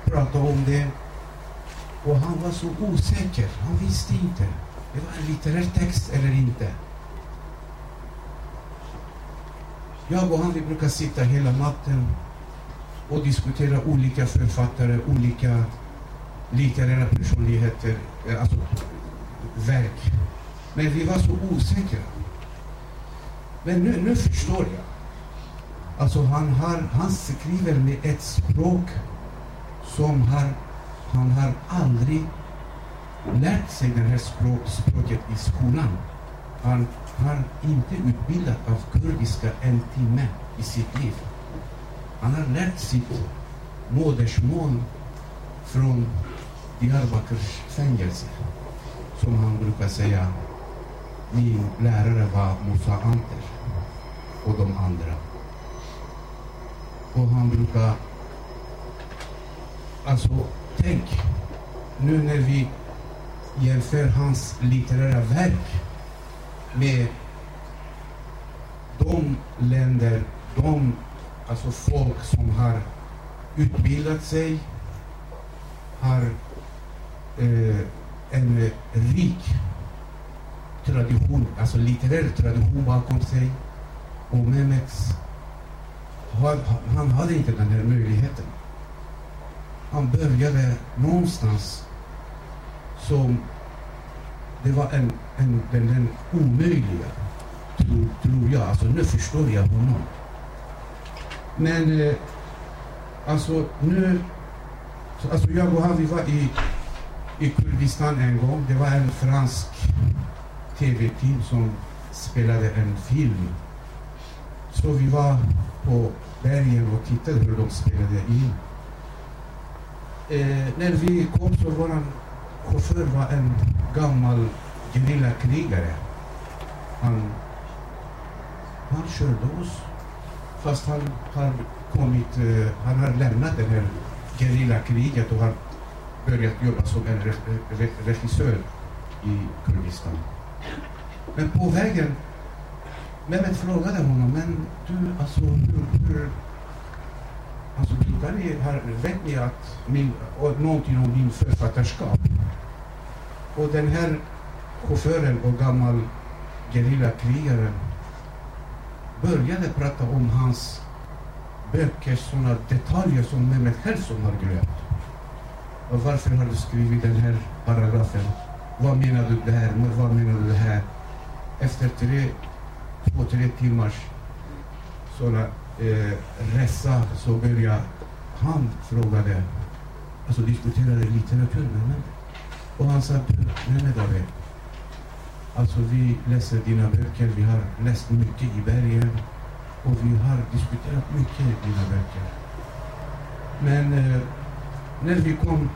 prata om det. Och han var så osäker, han visste inte. Det var en litterär text eller inte. Jag och han vi brukar sitta hela natten och diskutera olika författare, olika litterära personligheter, eh, alltså verk. Men vi var så osäkra. Men nu, nu förstår jag. Alltså han, har, han skriver med ett språk som har, han har aldrig lärt sig det här språk, språket i skolan. Han har inte utbildat av kurdiska en timme i sitt liv. Han har lärt sitt modersmål från Diyarbakir fängelse. Som han brukar säga, min lärare var Musa Anter och de andra. Och han brukar... Alltså, tänk nu när vi jämför hans litterära verk med de länder, de alltså folk som har utbildat sig, har eh, Eh, en rik tradition, alltså litterär tradition bakom sig. Och Mehmet, han hade inte den här möjligheten. Han började någonstans som det var en, en, den, den omöjliga, tror, tror jag. Alltså nu förstår jag honom. Men eh, alltså nu, alltså jag och han vi var i, i Kurdistan en gång. Det var en fransk tv-team som spelade en film. Så vi var på bergen och tittade hur de spelade in. Eh, när vi kom så var vår chaufför var en gammal gerillakrigare. Han, han körde oss. Fast han har kommit, eh, han har lämnat det här gerillakriget och har börjat jobba som en re, re, regissör i Kurdistan. Men på vägen, Mehmet frågade honom, men du, alltså hur, hur Alltså, ni, har, vet ni att min, någonting om min författarskap? Och den här chauffören och gammal gerillakrigaren började prata om hans böcker, sådana detaljer som Mehmet själv som har glömt. Och varför har du skrivit den här paragrafen? Vad menar du det här? Vad menar du det här? Efter tre, två, tre timmars sådana eh, resa så började han frågade, alltså diskuterade litteratur med mig. Och han sa, du, Mehmet David, alltså vi läser dina böcker, vi har läst mycket i bergen och vi har diskuterat mycket i dina böcker. Men eh, när vi kom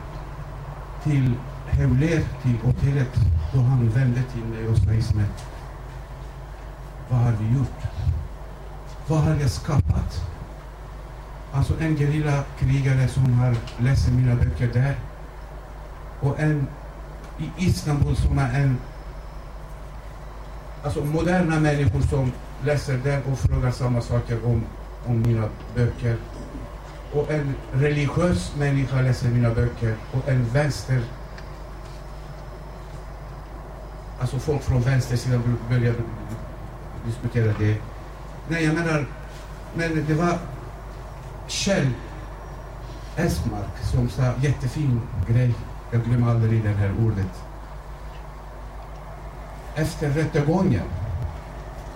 till Heuler, till hotellet, då han vände till mig och sa Ismet, vad har vi gjort? Vad har jag skapat? Alltså en gerillakrigare som har läst mina böcker där och en i Istanbul som är en alltså moderna människor som läser där och frågar samma saker om, om mina böcker. Och en religiös människa läser mina böcker och en vänster Alltså folk från vänstersidan börjar diskutera det. Nej, jag menar, men det var Kjell Esmark som sa jättefin grej jag glömmer aldrig det här ordet. Efter rättegången,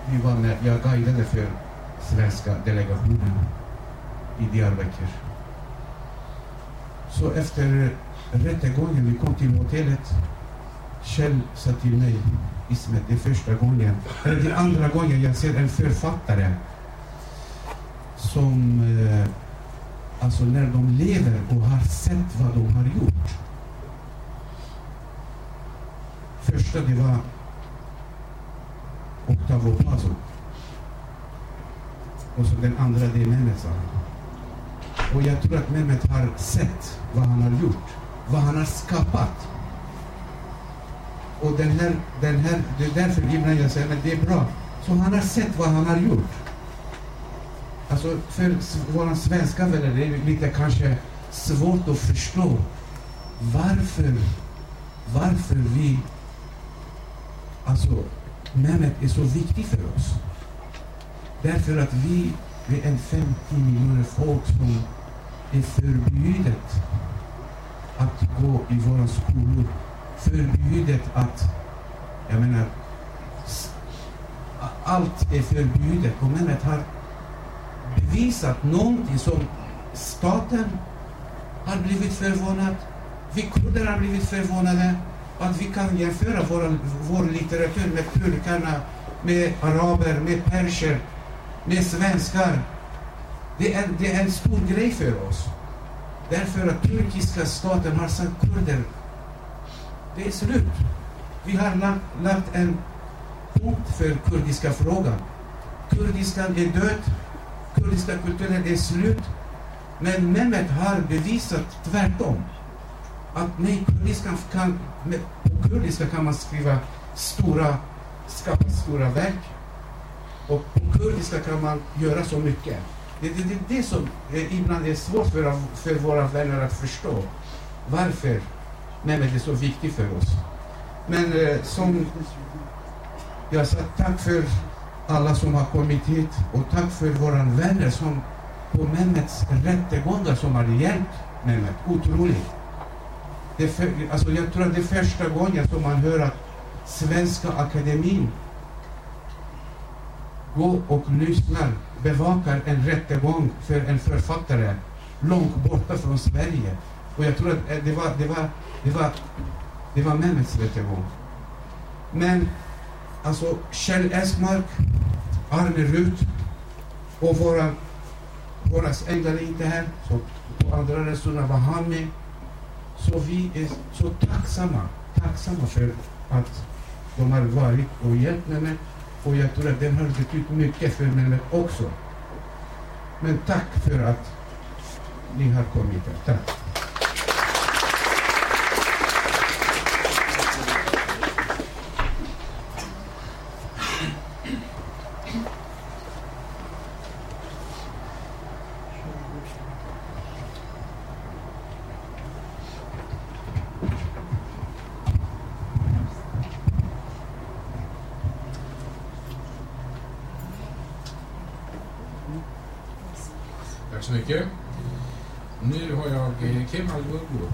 vi var med, jag guidade för svenska delegationen i Diyarbakir. Så efter rättegången, vi kom till hotellet. Kjell sa till mig, Ismet, det är första gången, eller det är andra gången jag ser en författare som, eh, alltså när de lever och har sett vad de har gjort första det var Octavo Paso. Och så den andra det är Mehmet och jag tror att Mehmet har sett vad han har gjort, vad han har skapat. Och den här, den här, det är därför ibland jag säger, men det är bra. Så han har sett vad han har gjort. Alltså för våra svenska vänner, det är lite kanske svårt att förstå varför, varför vi Alltså, Mehmet är så viktig för oss. Därför att vi, vi är en 50 miljoner folk som är förbjudet att gå i våra skolor. Förbjudet att, jag menar, allt är förbjudet. Kommunen har bevisat någonting som staten har blivit förvånad, vi kurder har blivit förvånade, att vi kan jämföra vår, vår litteratur med turkarna, med araber, med perser, med svenskar. Det är, det är en stor grej för oss. Därför att turkiska staten har sagt kurder, det är slut. Vi har lagt, lagt en punkt för kurdiska frågan. Kurdistan är död, kurdiska kulturen är slut. Men Mehmet har bevisat tvärtom. Att nej, kurdiskan kan, med, på kurdiska kan man skriva stora, skapa stora verk. Och på kurdiska kan man göra så mycket. Det är det, det, det, som eh, ibland är svårt för, för våra vänner att förstå. Varför Mehmet är så viktig för oss. Men eh, som jag sa, tack för alla som har kommit hit och tack för våra vänner som på Mehmets rättegångar som har hjälpt Mehmet. Otroligt. Det för, alltså jag tror att det är första gången som man hör att Svenska Akademin går och lyssnar, bevakar en rättegång för en författare långt borta från Sverige. Och jag tror att eh, det var, det var, det var, det var Mehmets rättegång. Men alltså Kjell Esmark, Arne Rut och våra, våra änglar är inte här. Så på andra restauranger var han med. Så vi är så tacksamma, tacksamma för att de har varit och hjälpt mig. Och jag tror att den har betytt mycket för mig också. Men tack för att ni har kommit här. Tack. Tack eh, Kemal Gurgu.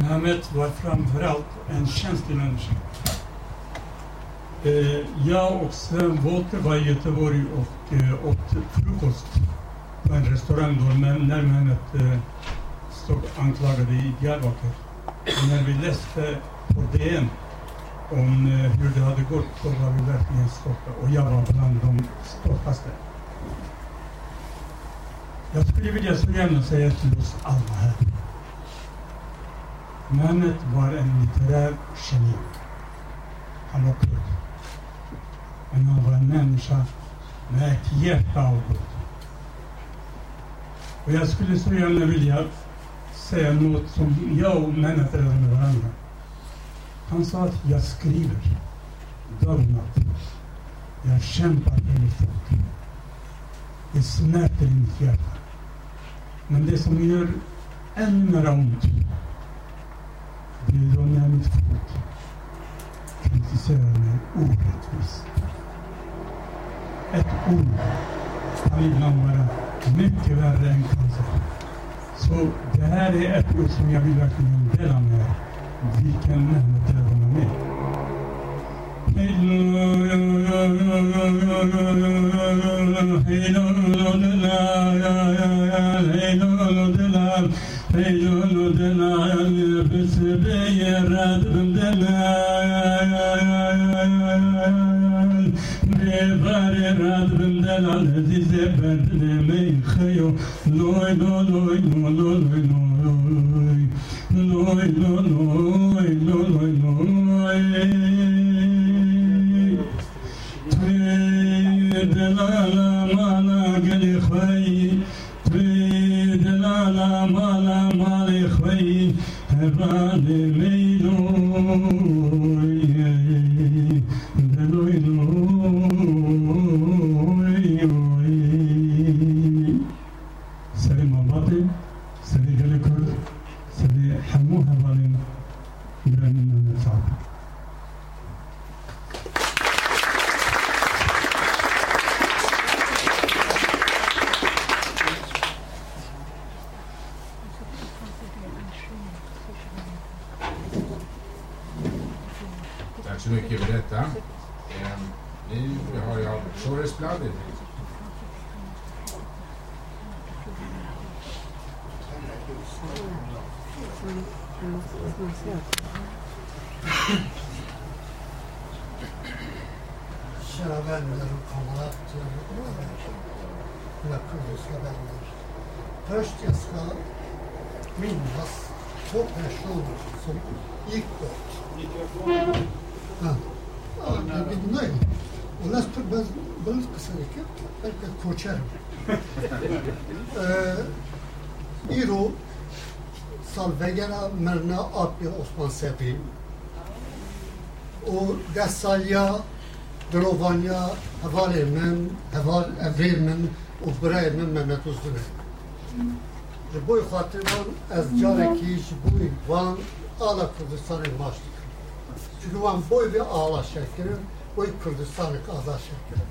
Mehmet var framförallt en känslig människa. Eh, jag och Sven Wollter var i Göteborg och eh, åt frukost på en restaurang då, men när Mehmet eh, stod anklagad i Diyarbakir. När vi läste på DN om eh, hur det hade gått, så var vi verkligen stolta. Och jag var bland de stoltaste. Jag skulle vilja så gärna säga till oss alla här. Mehmet var en litterär geni. Han var kurd. Men han var en människa med ett hjärta av Gud. Och jag skulle så gärna vilja säga något som jag och Mehmet är med varandra. Han sa att jag skriver dag och natt. Jag kämpar för mitt folk. Det smärter i mitt hjärta. Men det som gör ännu mer ont det är då när mitt folk kritiserar mig orättvist. et un palilamvara metti verre enkaza so denare et usum yabilakum delamaya vilken mehmet yadamani Hey, رات من دلال هدي زبد لمي خيو لوي لوي لوي لوي لوي لوي لوي لوي لوي دلال مالا قلي خي دلال مالا مالي خي هبالي Sepi, û deh saliya dirovaniya hevalê min, heval evê min û birayê min Mehmetûz dine. Ji bo xatir van ez carekî ji bo van ala Kurdistanê maç dikim. Çünkü van boy ve ağlaşa kirin, boy Kurdistanê azad şekirin.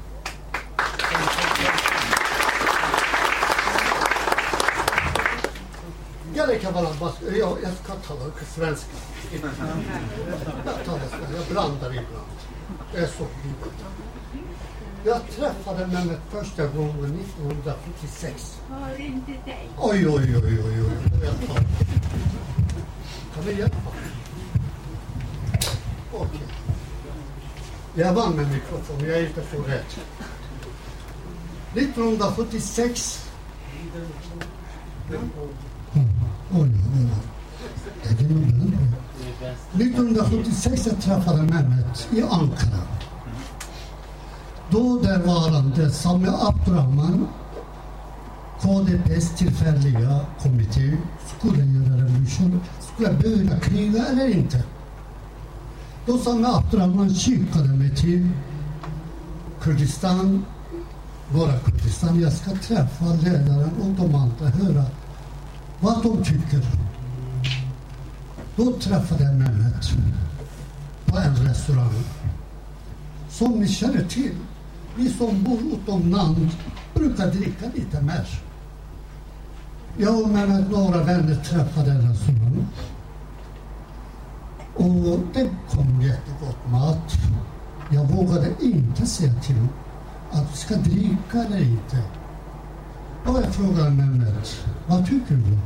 Şekerim. Gerek bara bas, jag, jag ska tala svenska. Jag talar svenska, jag blandar ibland. Det är så fint. Jag träffade Mehmet första gången 1976. Var inte dig? Oj, oj, oj, oj, oj. Kan vi hjälpa? Okej. Jag vann med mikrofon, jag är inte så rädd. 1976 Oj, 1976 jag träffade Mehmet i Ankara. Då därvarande Sami Abdurrahman, KDPs tillfälliga kommitté, skulle göra revolution, skulle börja kriga eller inte. Då Sami Abdurrahman skickade mig till Kurdistan, våra Kurdistan. Jag ska träffa ledaren och de andra, höra vad de tycker. Då träffade jag Mehmet på en restaurang. Som ni känner till, vi som bor utomlands brukar dricka lite mer. Jag och Mehmet, några vänner, träffade en restaurang. Och det kom jättegott mat. Jag vågade inte säga till att vi ska dricka eller inte. Och jag frågade Mehmet, vad tycker du?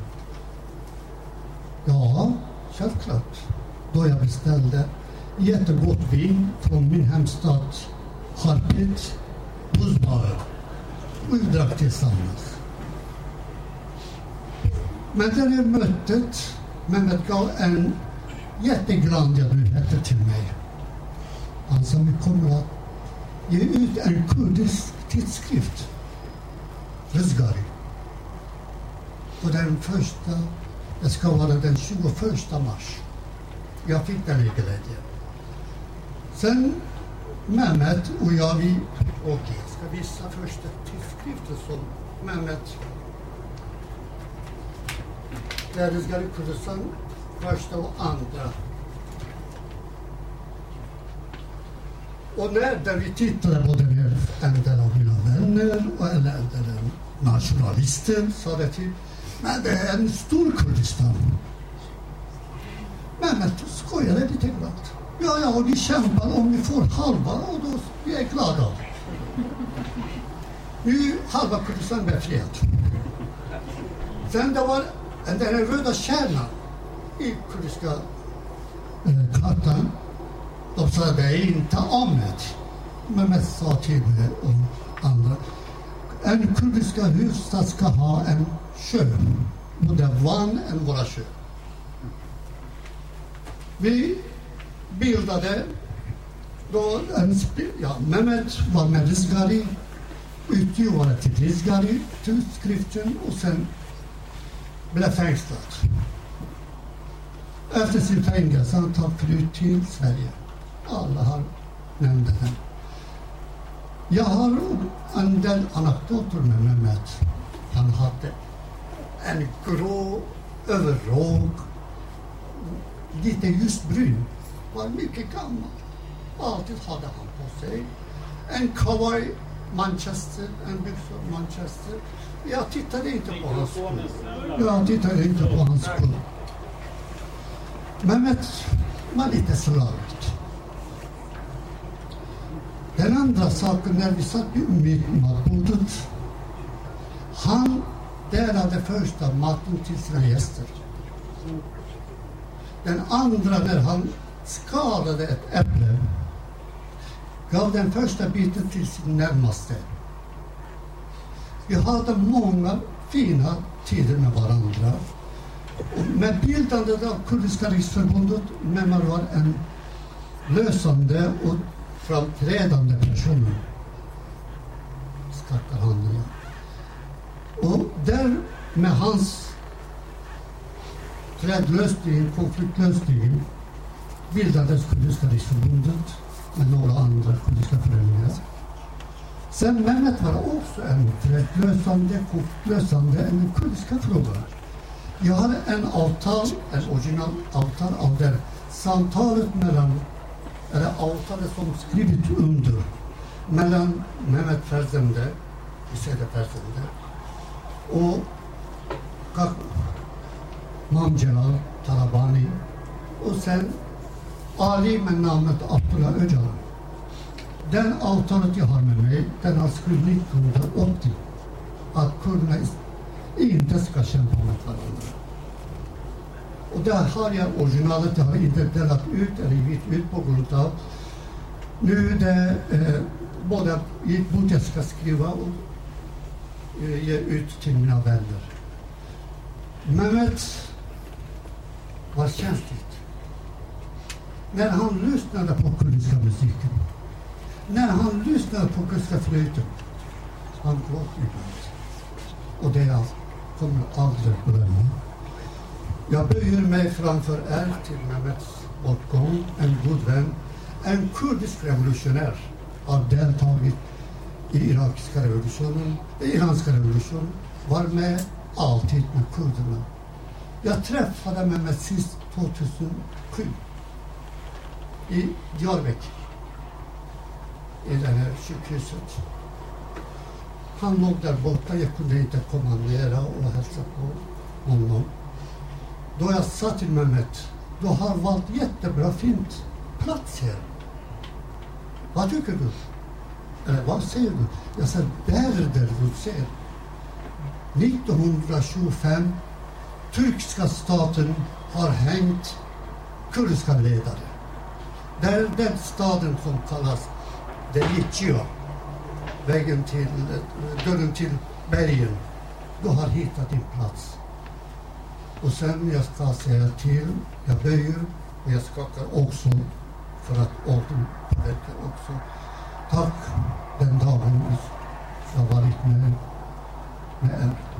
Ja, självklart. Då jag beställde jättegott vin från min hemstad Harput, Buzbara. Och vi drack tillsammans. Men det här mötet, Mehmet gav en jätteglada nyheter till mig. Han sa vi kommer att ge ut en kurdisk tidskrift, Rızgari. Och den första, det ska vara den 21 mars. Jag fick den i glädje. Sen Mehmet och jag, vi, okej, jag ska visa första tidskriften som Mehmet det är Kurdistan, första och andra. Och när där vi tittade på den här, en del av mina vänner och en del nationalister sa det till men det är en stor Kurdistan. Men men skojade lite grann. Ja, ja, vi kämpar om vi får halva och då vi är glada. Nu halva Kurdistan befriat. Sen det var den här röda kärnan i kurdiska eh, kartan. De sa det är inte Ahmed. Men sa till mig och andra. En kurdiska huvudstad ska ha en sjö. Både det en våra sjö. Vi bildade då en ja, Mehmet var med Rizgari, utgivare till Rizgari, tidskriften och sen blev fängslad. Efter sin fängelse han tog flytt till Sverige. Alla har nämnt det. Jag har en del anekdoter med Mehmet. Han hade en grå överrock, lite ljusbrun, var mycket gammal. Alltid hade han på sig en kavaj Manchester, en byxor Manchester. Jag tittade inte på hans skor. Jag tittade inte på hans skor. Mehmet var lite slarvigt. Den andra saken, när vi satt vid matbordet, han delade första maten till sina gäster. Den andra, när han skalade ett äpple, gav den första biten till sin närmaste. Vi hade många fina tider med varandra. Och med bildandet av Kurdiska riksförbundet, men man var en lösande och framträdande personer. skakar handen. Och där med hans trädlösning, konfliktlösning, bildades Kurdiska riksförbundet med några andra kurdiska föreningar. Sen Mehmet var också en trädlösande, konfliktlösande, en kurdiska fråga. Jag hade en avtal, en originalavtal av det samtalet mellan, eller avtalet som skrivit under mellan Mehmet Ferzende, Hüseyin Ferzende och Mamcelal Talabani och sen Ali med namnet Abdullah Öcalan. Den avtalet jag har med mig, den har skrivit 1980 att kurderna inte ska kämpa mot varandra. Och där har jag originalet, jag har inte delat ut eller givit ut på grund av nu det eh, både bort jag ska skriva och eh, ge ut till mina vänner. Mehmet var känsligt. När han lyssnade på kurdiska musiken, när han lyssnade på kurdiska flöjten, han gråt ibland. Och det jag kommer aldrig glömma. Böjer mig framför er till Mehmets bortgång, en god vän, en kurdisk revolutionär har deltagit i irakiska revolutionen, iranska revolutionen, var med alltid med kurderna. Jag träffade Mehmet sist 2007 i Diyarbakir, i det här sjukhuset. Han låg där borta, jag kunde inte komma nära och hälsa på honom. Då jag sa till Mehmet, du har valt jättebra fint plats här. Vad tycker du? Eller vad säger du? Jag sa, där där du ser. 1925, turkiska staten har hängt kurdiska ledare. Det är den staden som kallas Delicio. Vägen till, dörren till bergen. Du har hittat din plats. Och sen jag ska säga till, jag böjer och jag skakar också för att orden påverkar också. Tack den dagen jag varit med, med er.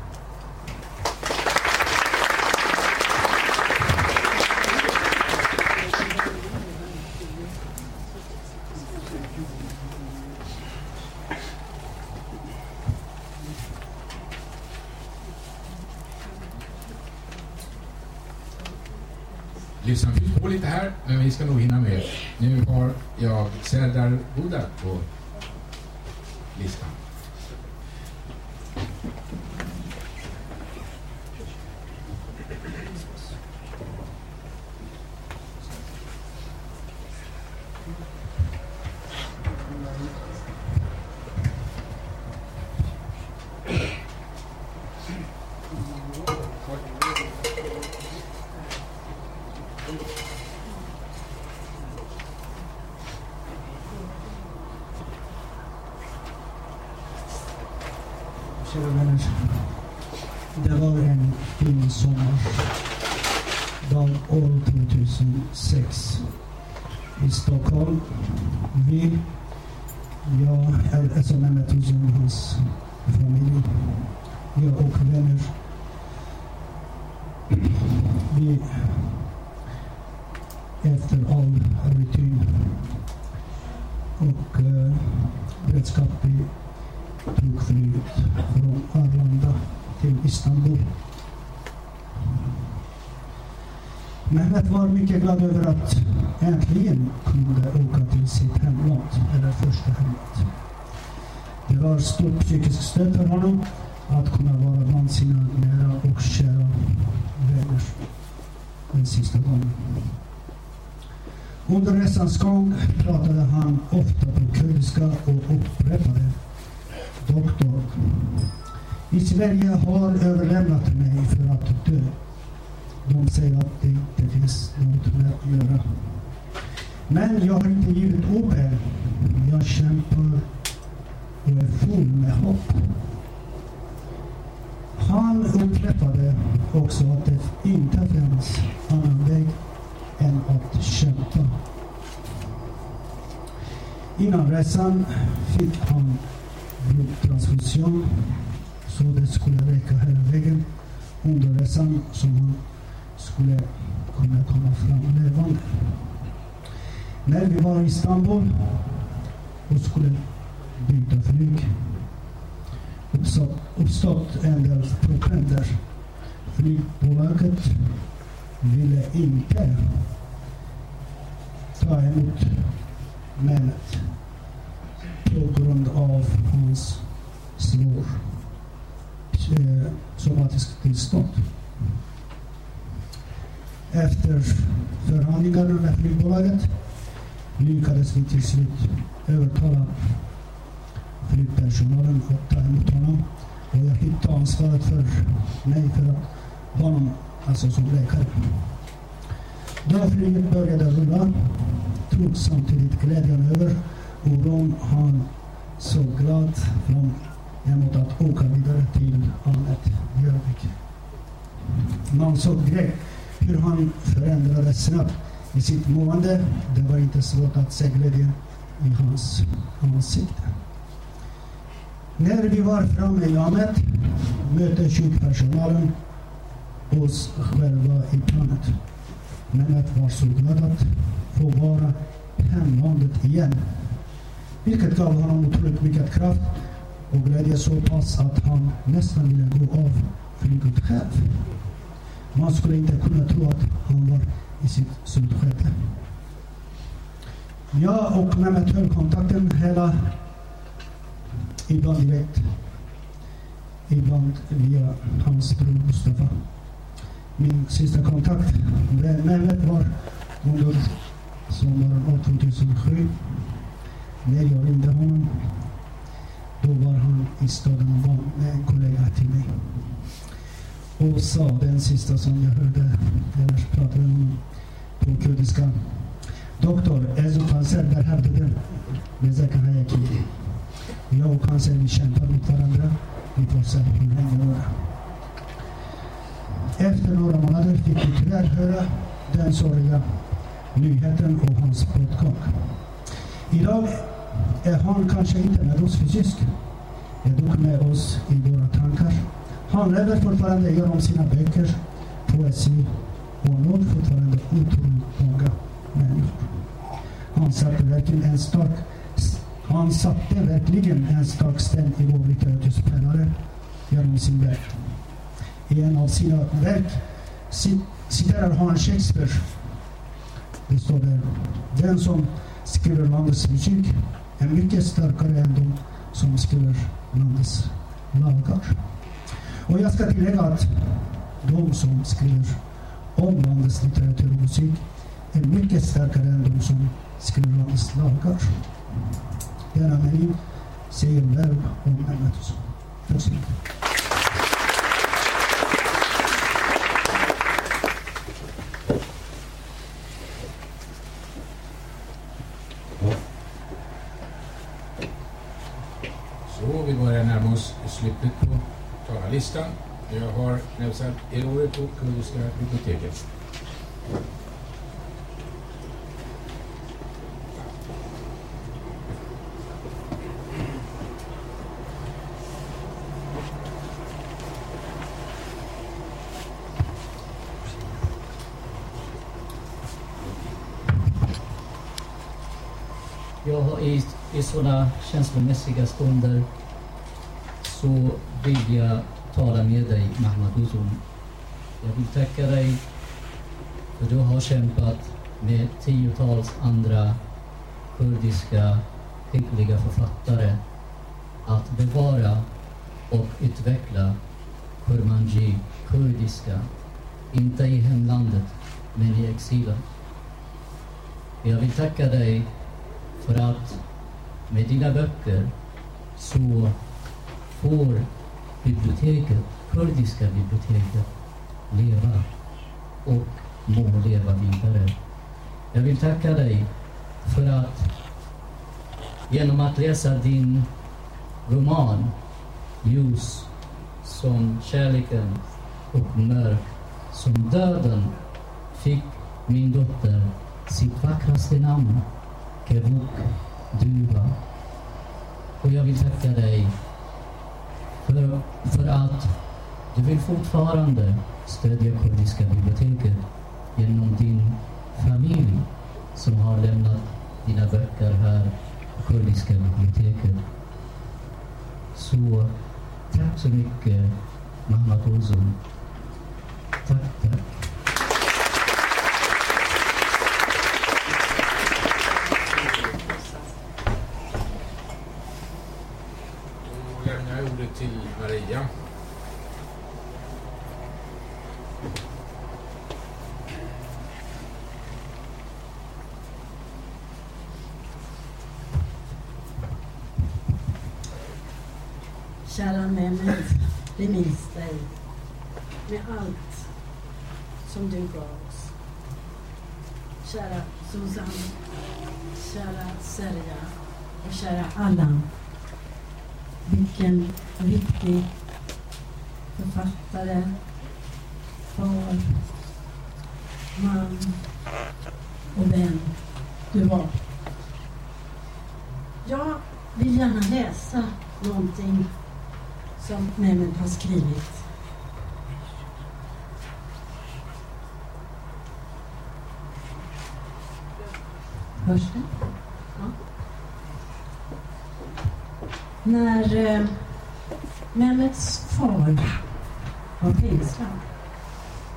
Lyssna, fyllt på lite här, men vi ska nog hinna med. Nu har jag Serdar Budak på listan. Kära vänner. Det var en fin sommar. Dag år 2006 i Stockholm. Vi, jag, alltså Mehmet Uzun, hans familj, jag och vänner. Vi efter all rutin och eh, beredskap vi tog flyget från Arlanda till Istanbul. Mehmet var mycket glad över att äntligen kunde åka till sitt hemland, eller första hemland. Det var stort psykiskt stöd för honom att kunna vara bland sina nära och kära vänner en sista gång. Under resans gång pratade han ofta på kurdiska och upprepade Doktor, i Sverige har överlämnat mig för att dö. De säger att det inte finns något mer att göra. Men jag har inte givit upp än. Jag kämpar och är full med hopp. Han upprepade också att det inte finns annan väg än att kämpa. Innan resan fick han blodtransfusion så det skulle räcka hela vägen under resan som han skulle kunna komma fram levande. När vi var i Istanbul och skulle byta flyg uppstått, uppstått en del problem där. Flygbolaget ville inte ta emot mänet på grund av hans svår eh, somatiskt tillstånd. Efter förhandlingar med flygbolaget lyckades vi till slut övertala flygpersonalen att ta emot honom. Och jag fick ta ansvaret för mig för honom, alltså som läkare. Då flyget började rulla tog samtidigt glädjen över oron han såg glad fram emot att åka vidare till Annet Björvik. Man såg direkt hur han förändrades snabbt i sitt mående. Det var inte svårt att se glädjen i hans ansikte. När vi var framme i Amet mötte sjukpersonalen oss själva i planet. Mehmet var så glad att få vara hemlandet igen. Vilket gav honom otroligt mycket kraft och glädje så pass att han nästan ville gå av flyget själv. Man skulle inte kunna tro att han var i sitt slutskede. Jag och Mehmet höll kontakten hela ibland direkt, ibland via hans bror Mustafa. Min sista kontakt med Mehmet var under sommaren 2007 när jag ringde honom. Då var han i staden Bonn med en kollega till mig och sa den sista som jag hörde eller pratade om på kurdiska. Doktor, Ezo Kanser där hade den. Bezaka Hayaki. Kämpar mot varandra. Vi får se hur länge några. Efter några månader fick vi tyvärr höra den sorgliga nyheten och hans bortgång. Idag är han kanske inte med oss fysiskt, är dock med oss i våra tankar. Han lever fortfarande, gör om sina böcker, poesi och når fortfarande otroligt många människor. Han satte verkligen en stark han satte verkligen en stark sten i vår litteraturspelare genom sin verk. I en av sina verk citerar han Shakespeare. Det står där. Den som skriver landets musik är mycket starkare än de som skriver landets lagar. Och jag ska tillägga att de som skriver om landets litteratur och musik är mycket starkare än de som skriver landets lagar. Denna mening säger väl om ämnet. Tack så mycket. Så, vi börjar närma oss slutet på talarlistan. Jag har Nevzat Erori på Kurdiska biblioteket. Jag har i, i sådana känslomässiga stunder så vill jag tala med dig, Mahmoud Uzun. Jag vill tacka dig för du har kämpat med tiotals andra kurdiska skickliga författare att bevara och utveckla kurmanji, kurdiska, inte i hemlandet men i exilen. Jag vill tacka dig för att med dina böcker så får biblioteket, kurdiska biblioteket, leva och må leva vidare. Jag vill tacka dig för att genom att läsa din roman Ljus som kärleken och mörk som döden fick min dotter sitt vackraste namn, Kevuk Duva. Och jag vill tacka dig för, för att du vill fortfarande stödja Kurdiska biblioteket genom din familj som har lämnat dina böcker här på Kurdiska biblioteket. Så tack så mycket, Mahmoud Ozum. Tack, tack. Då lämnar jag ordet till Maria. Kära Mehmet, vi minns dig med allt som du gav oss. Kära Susanne, kära Serja och kära Allan. Vilken riktig författare, far, man och vän du var. Jag vill gärna läsa någonting som Mehmet har skrivit. Hörs det? Ja. När eh, Mehmets far var fängslad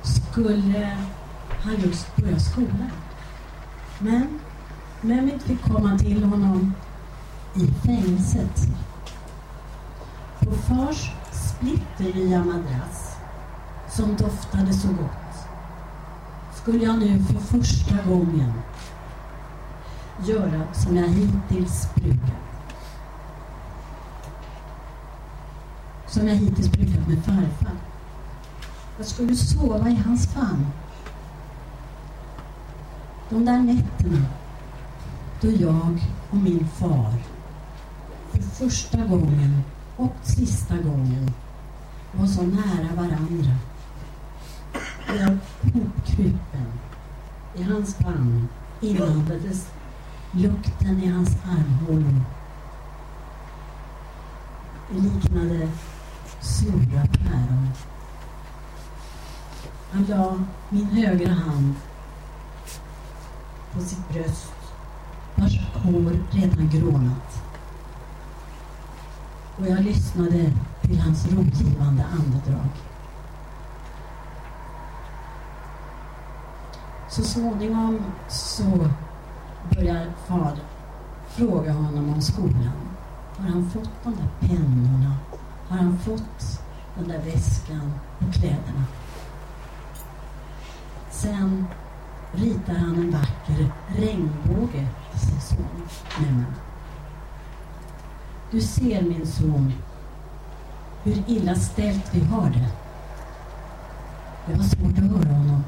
skulle han just börja skolan. Men Mehmet fick komma till honom i fängelset. På fars splitternya madrass som doftade så gott skulle jag nu för första gången göra som jag hittills brukat. Som jag hittills brukat med farfar. Jag skulle sova i hans famn. De där nätterna då jag och min far för första gången och sista gången var så nära varandra. Jag hopkrupen i hans famn inandades lukten i hans armhålor. Det liknade sura päron. Han la min högra hand på sitt bröst vars hår redan grånat. Och jag lyssnade till hans rogivande andedrag. Så småningom så börjar far fråga honom om skolan. Har han fått de där pennorna? Har han fått den där väskan och kläderna? Sen ritar han en vacker regnbåge till sin son, Mehmet. Du ser, min son, hur illa ställt vi har det. Det var svårt att höra honom.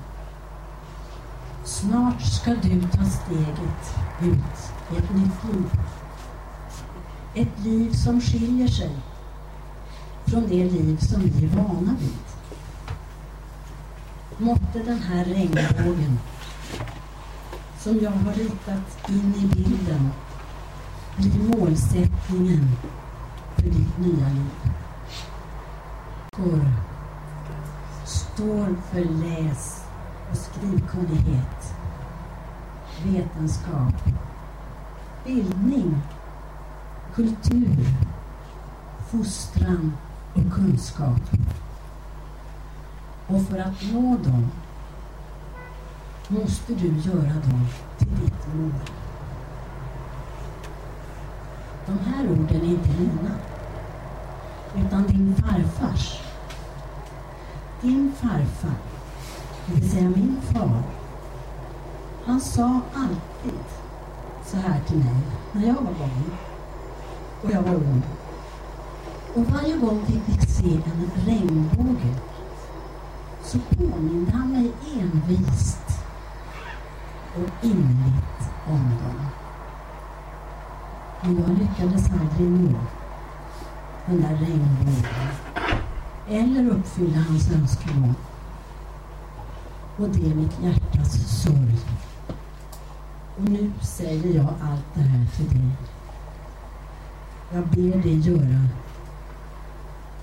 Snart ska du ta steget ut i ett nytt liv. Ett liv som skiljer sig från det liv som vi är vana vid. Måtte den här regnbågen som jag har ritat in i bilden bli målsättningen för ditt nya liv. Kor står för läs och skrivkunnighet, vetenskap, bildning, kultur, fostran och kunskap. Och för att nå dem måste du göra dem till ditt mål. De här orden är inte mina, utan din farfars. Din farfar, det vill säga min far, han sa alltid så här till mig när jag var barn. Och jag var ung. Och varje gång vi fick se en regnbåge så påminde han mig envist och innerligt om dem. Men jag lyckades aldrig nå den där regnbågen eller uppfylla hans önskemål. Och det är mitt hjärtas sorg. Och nu säger jag allt det här till dig. Jag ber dig göra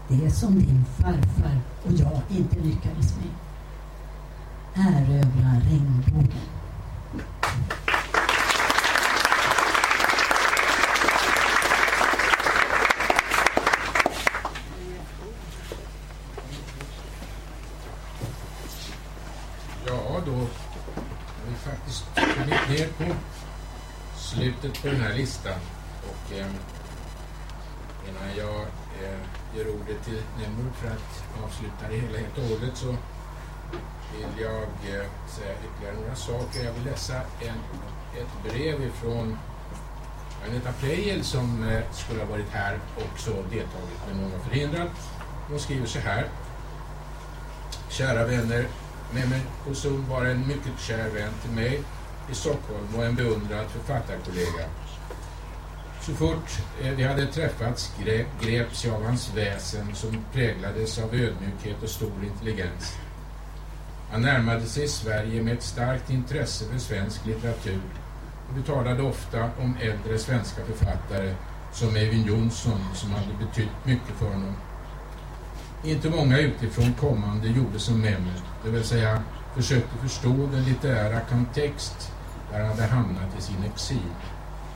det som din farfar och jag inte lyckades med. Erövra regnbågen. Ja, då har vi faktiskt kommit ner på slutet på den här listan. Och eh, innan jag eh, ger ordet till Nemo för att avsluta det hela helt och hållet så vill jag eh, säga ytterligare några saker. Jag vill läsa en, ett brev ifrån Agneta Pleijel som eh, skulle ha varit här också deltagit men hon var förhindrad. Hon skriver så här. Kära vänner, Mehmet Ozun var en mycket kär vän till mig i Stockholm och en beundrad författarkollega. Så fort eh, vi hade träffats grep, greps jag av hans väsen som präglades av ödmjukhet och stor intelligens. Han närmade sig Sverige med ett starkt intresse för svensk litteratur och vi talade ofta om äldre svenska författare som Evin Johnson som hade betytt mycket för honom. Inte många utifrån kommande gjorde som Mehmet, det vill säga försökte förstå den litterära kontext där han hade hamnat i sin exil.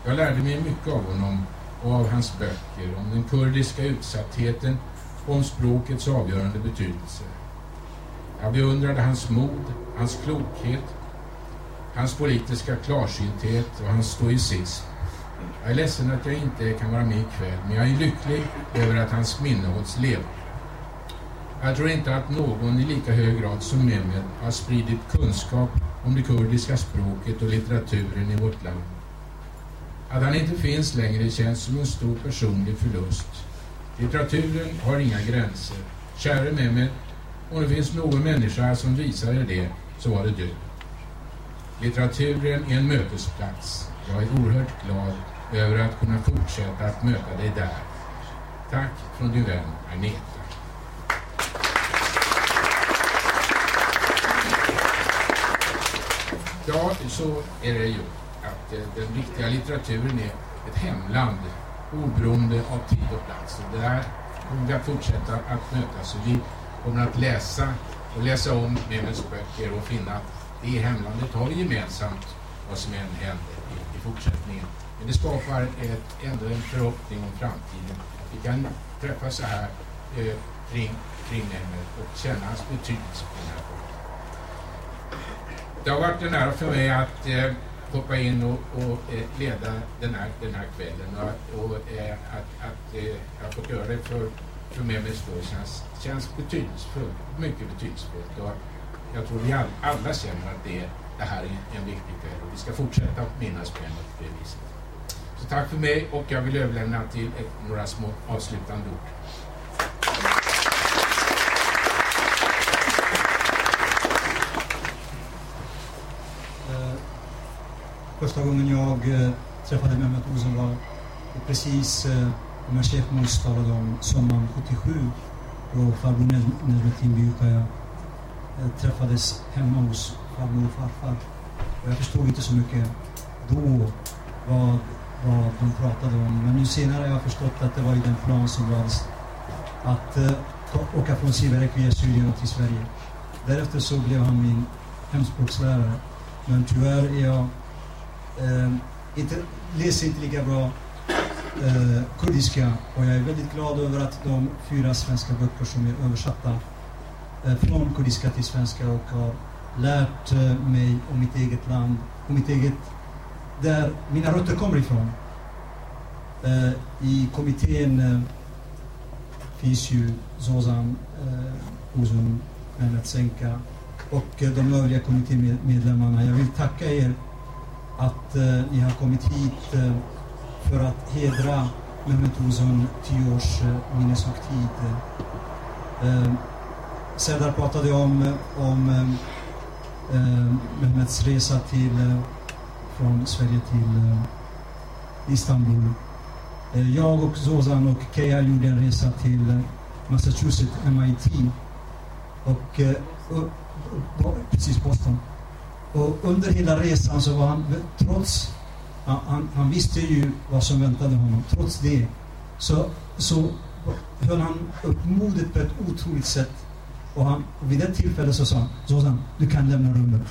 Jag lärde mig mycket av honom och av hans böcker, om den kurdiska utsattheten och om språkets avgörande betydelse. Jag beundrade hans mod, hans klokhet, hans politiska klarsynthet och hans stoicism. Jag är ledsen att jag inte kan vara med ikväll, men jag är lycklig över att hans minne hålls levande. Jag tror inte att någon i lika hög grad som Mehmet har spridit kunskap om det kurdiska språket och litteraturen i vårt land. Att han inte finns längre känns som en stor personlig förlust. Litteraturen har inga gränser. Käre Mehmet, om det finns någon människa som visar dig det, så var det du. Litteraturen är en mötesplats. Jag är oerhört glad över att kunna fortsätta att möta dig där. Tack från din vän Agneta. Ja, så är det gjort att eh, den riktiga litteraturen är ett hemland oberoende av tid och plats. Och det där kommer vi att fortsätta att mötas. Och vi kommer att läsa och läsa om Mehmets böcker och finna att det hemlandet har gemensamt vad som än händer i, i fortsättningen. Men det skapar ett, ändå en förhoppning om framtiden. Vi kan träffas så här eh, kring, kring Mehmet och känna hans betydelse på den här punkten. Det har varit en ära för mig att eh, hoppa in och, och eh, leda den här, den här kvällen och, och eh, att, att eh, jag har fått göra det för, för mig med stor känns, känns betydelsefullt, mycket betydelsefullt och jag tror vi all, alla känner att det, det här är en viktig kväll och vi ska fortsätta att minnas med på det viset. Så tack för mig och jag vill överlämna till ett, några små avslutande ord. Första gången jag eh, träffade Mehmet Ozan var precis eh, när Chef Mus talade om sommaren 77 då farbror Nedretin Bykaya eh, träffades hemma hos farmor och farfar. Och jag förstod inte så mycket då vad, vad de pratade om. Men nu senare har jag förstått att det var i den plan som lades att eh, ta- åka från Siverek via Syrien till Sverige. Därefter så blev han min hemspråkslärare. Men tyvärr är jag eh, inte, läser inte lika bra eh, kurdiska och jag är väldigt glad över att de fyra svenska böcker som är översatta eh, från kurdiska till svenska och har lärt eh, mig om mitt eget land och mitt eget, där mina rötter kommer ifrån. Eh, I kommittén eh, finns ju Zozan, eh, Uzun, Mehmet Senka och eh, de övriga kommittémedlemmarna. Jag vill tacka er att eh, ni har kommit hit eh, för att hedra Mehmet Uzun 10 års eh, minneshögtid. Eh, Serdar pratade om, eh, om eh, eh Mehmets resa till, eh, från Sverige till eh, Istanbul. Eh, jag och Zozan och Keja gjorde en resa till eh, Massachusetts MIT och, eh, och, och precis Boston. Och under hela resan så var han, trots, han, han, han visste ju vad som väntade honom, trots det så, så höll han upp modet på ett otroligt sätt. Och han, och vid det tillfället så sa han, Zozan, du kan lämna rummet.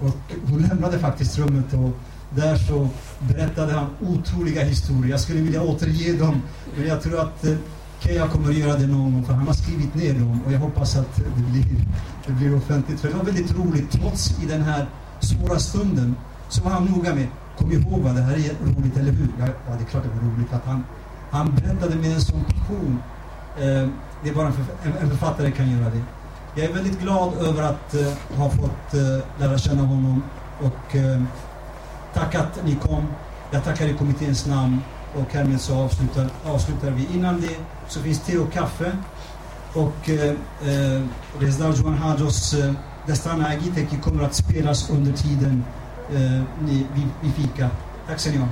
Och hon lämnade faktiskt rummet och där så berättade han otroliga historier. Jag skulle vilja återge dem, men jag tror att eh, Keja kommer att göra det någon gång, för han har skrivit ner dem och jag hoppas att det blir, det blir offentligt. För det var väldigt roligt, trots i den här svåra stunden så var han noga med, kom ihåg vad det här är roligt, eller hur? Ja, ja, det är klart det var roligt att han, han berättade med en sån passion. Eh, det är bara en, förf- en, en författare kan göra det. Jag är väldigt glad över att eh, ha fått eh, lära känna honom och eh, tack att ni kom. Jag tackar i kommitténs namn och härmed så avslutar, avslutar vi. Innan det så finns te och kaffe och eh, eh, Rezdar Johan Hajos eh, Destana Agiteki kommer att spelas under tiden eh, ni, vid fika. Tack ska ni ha.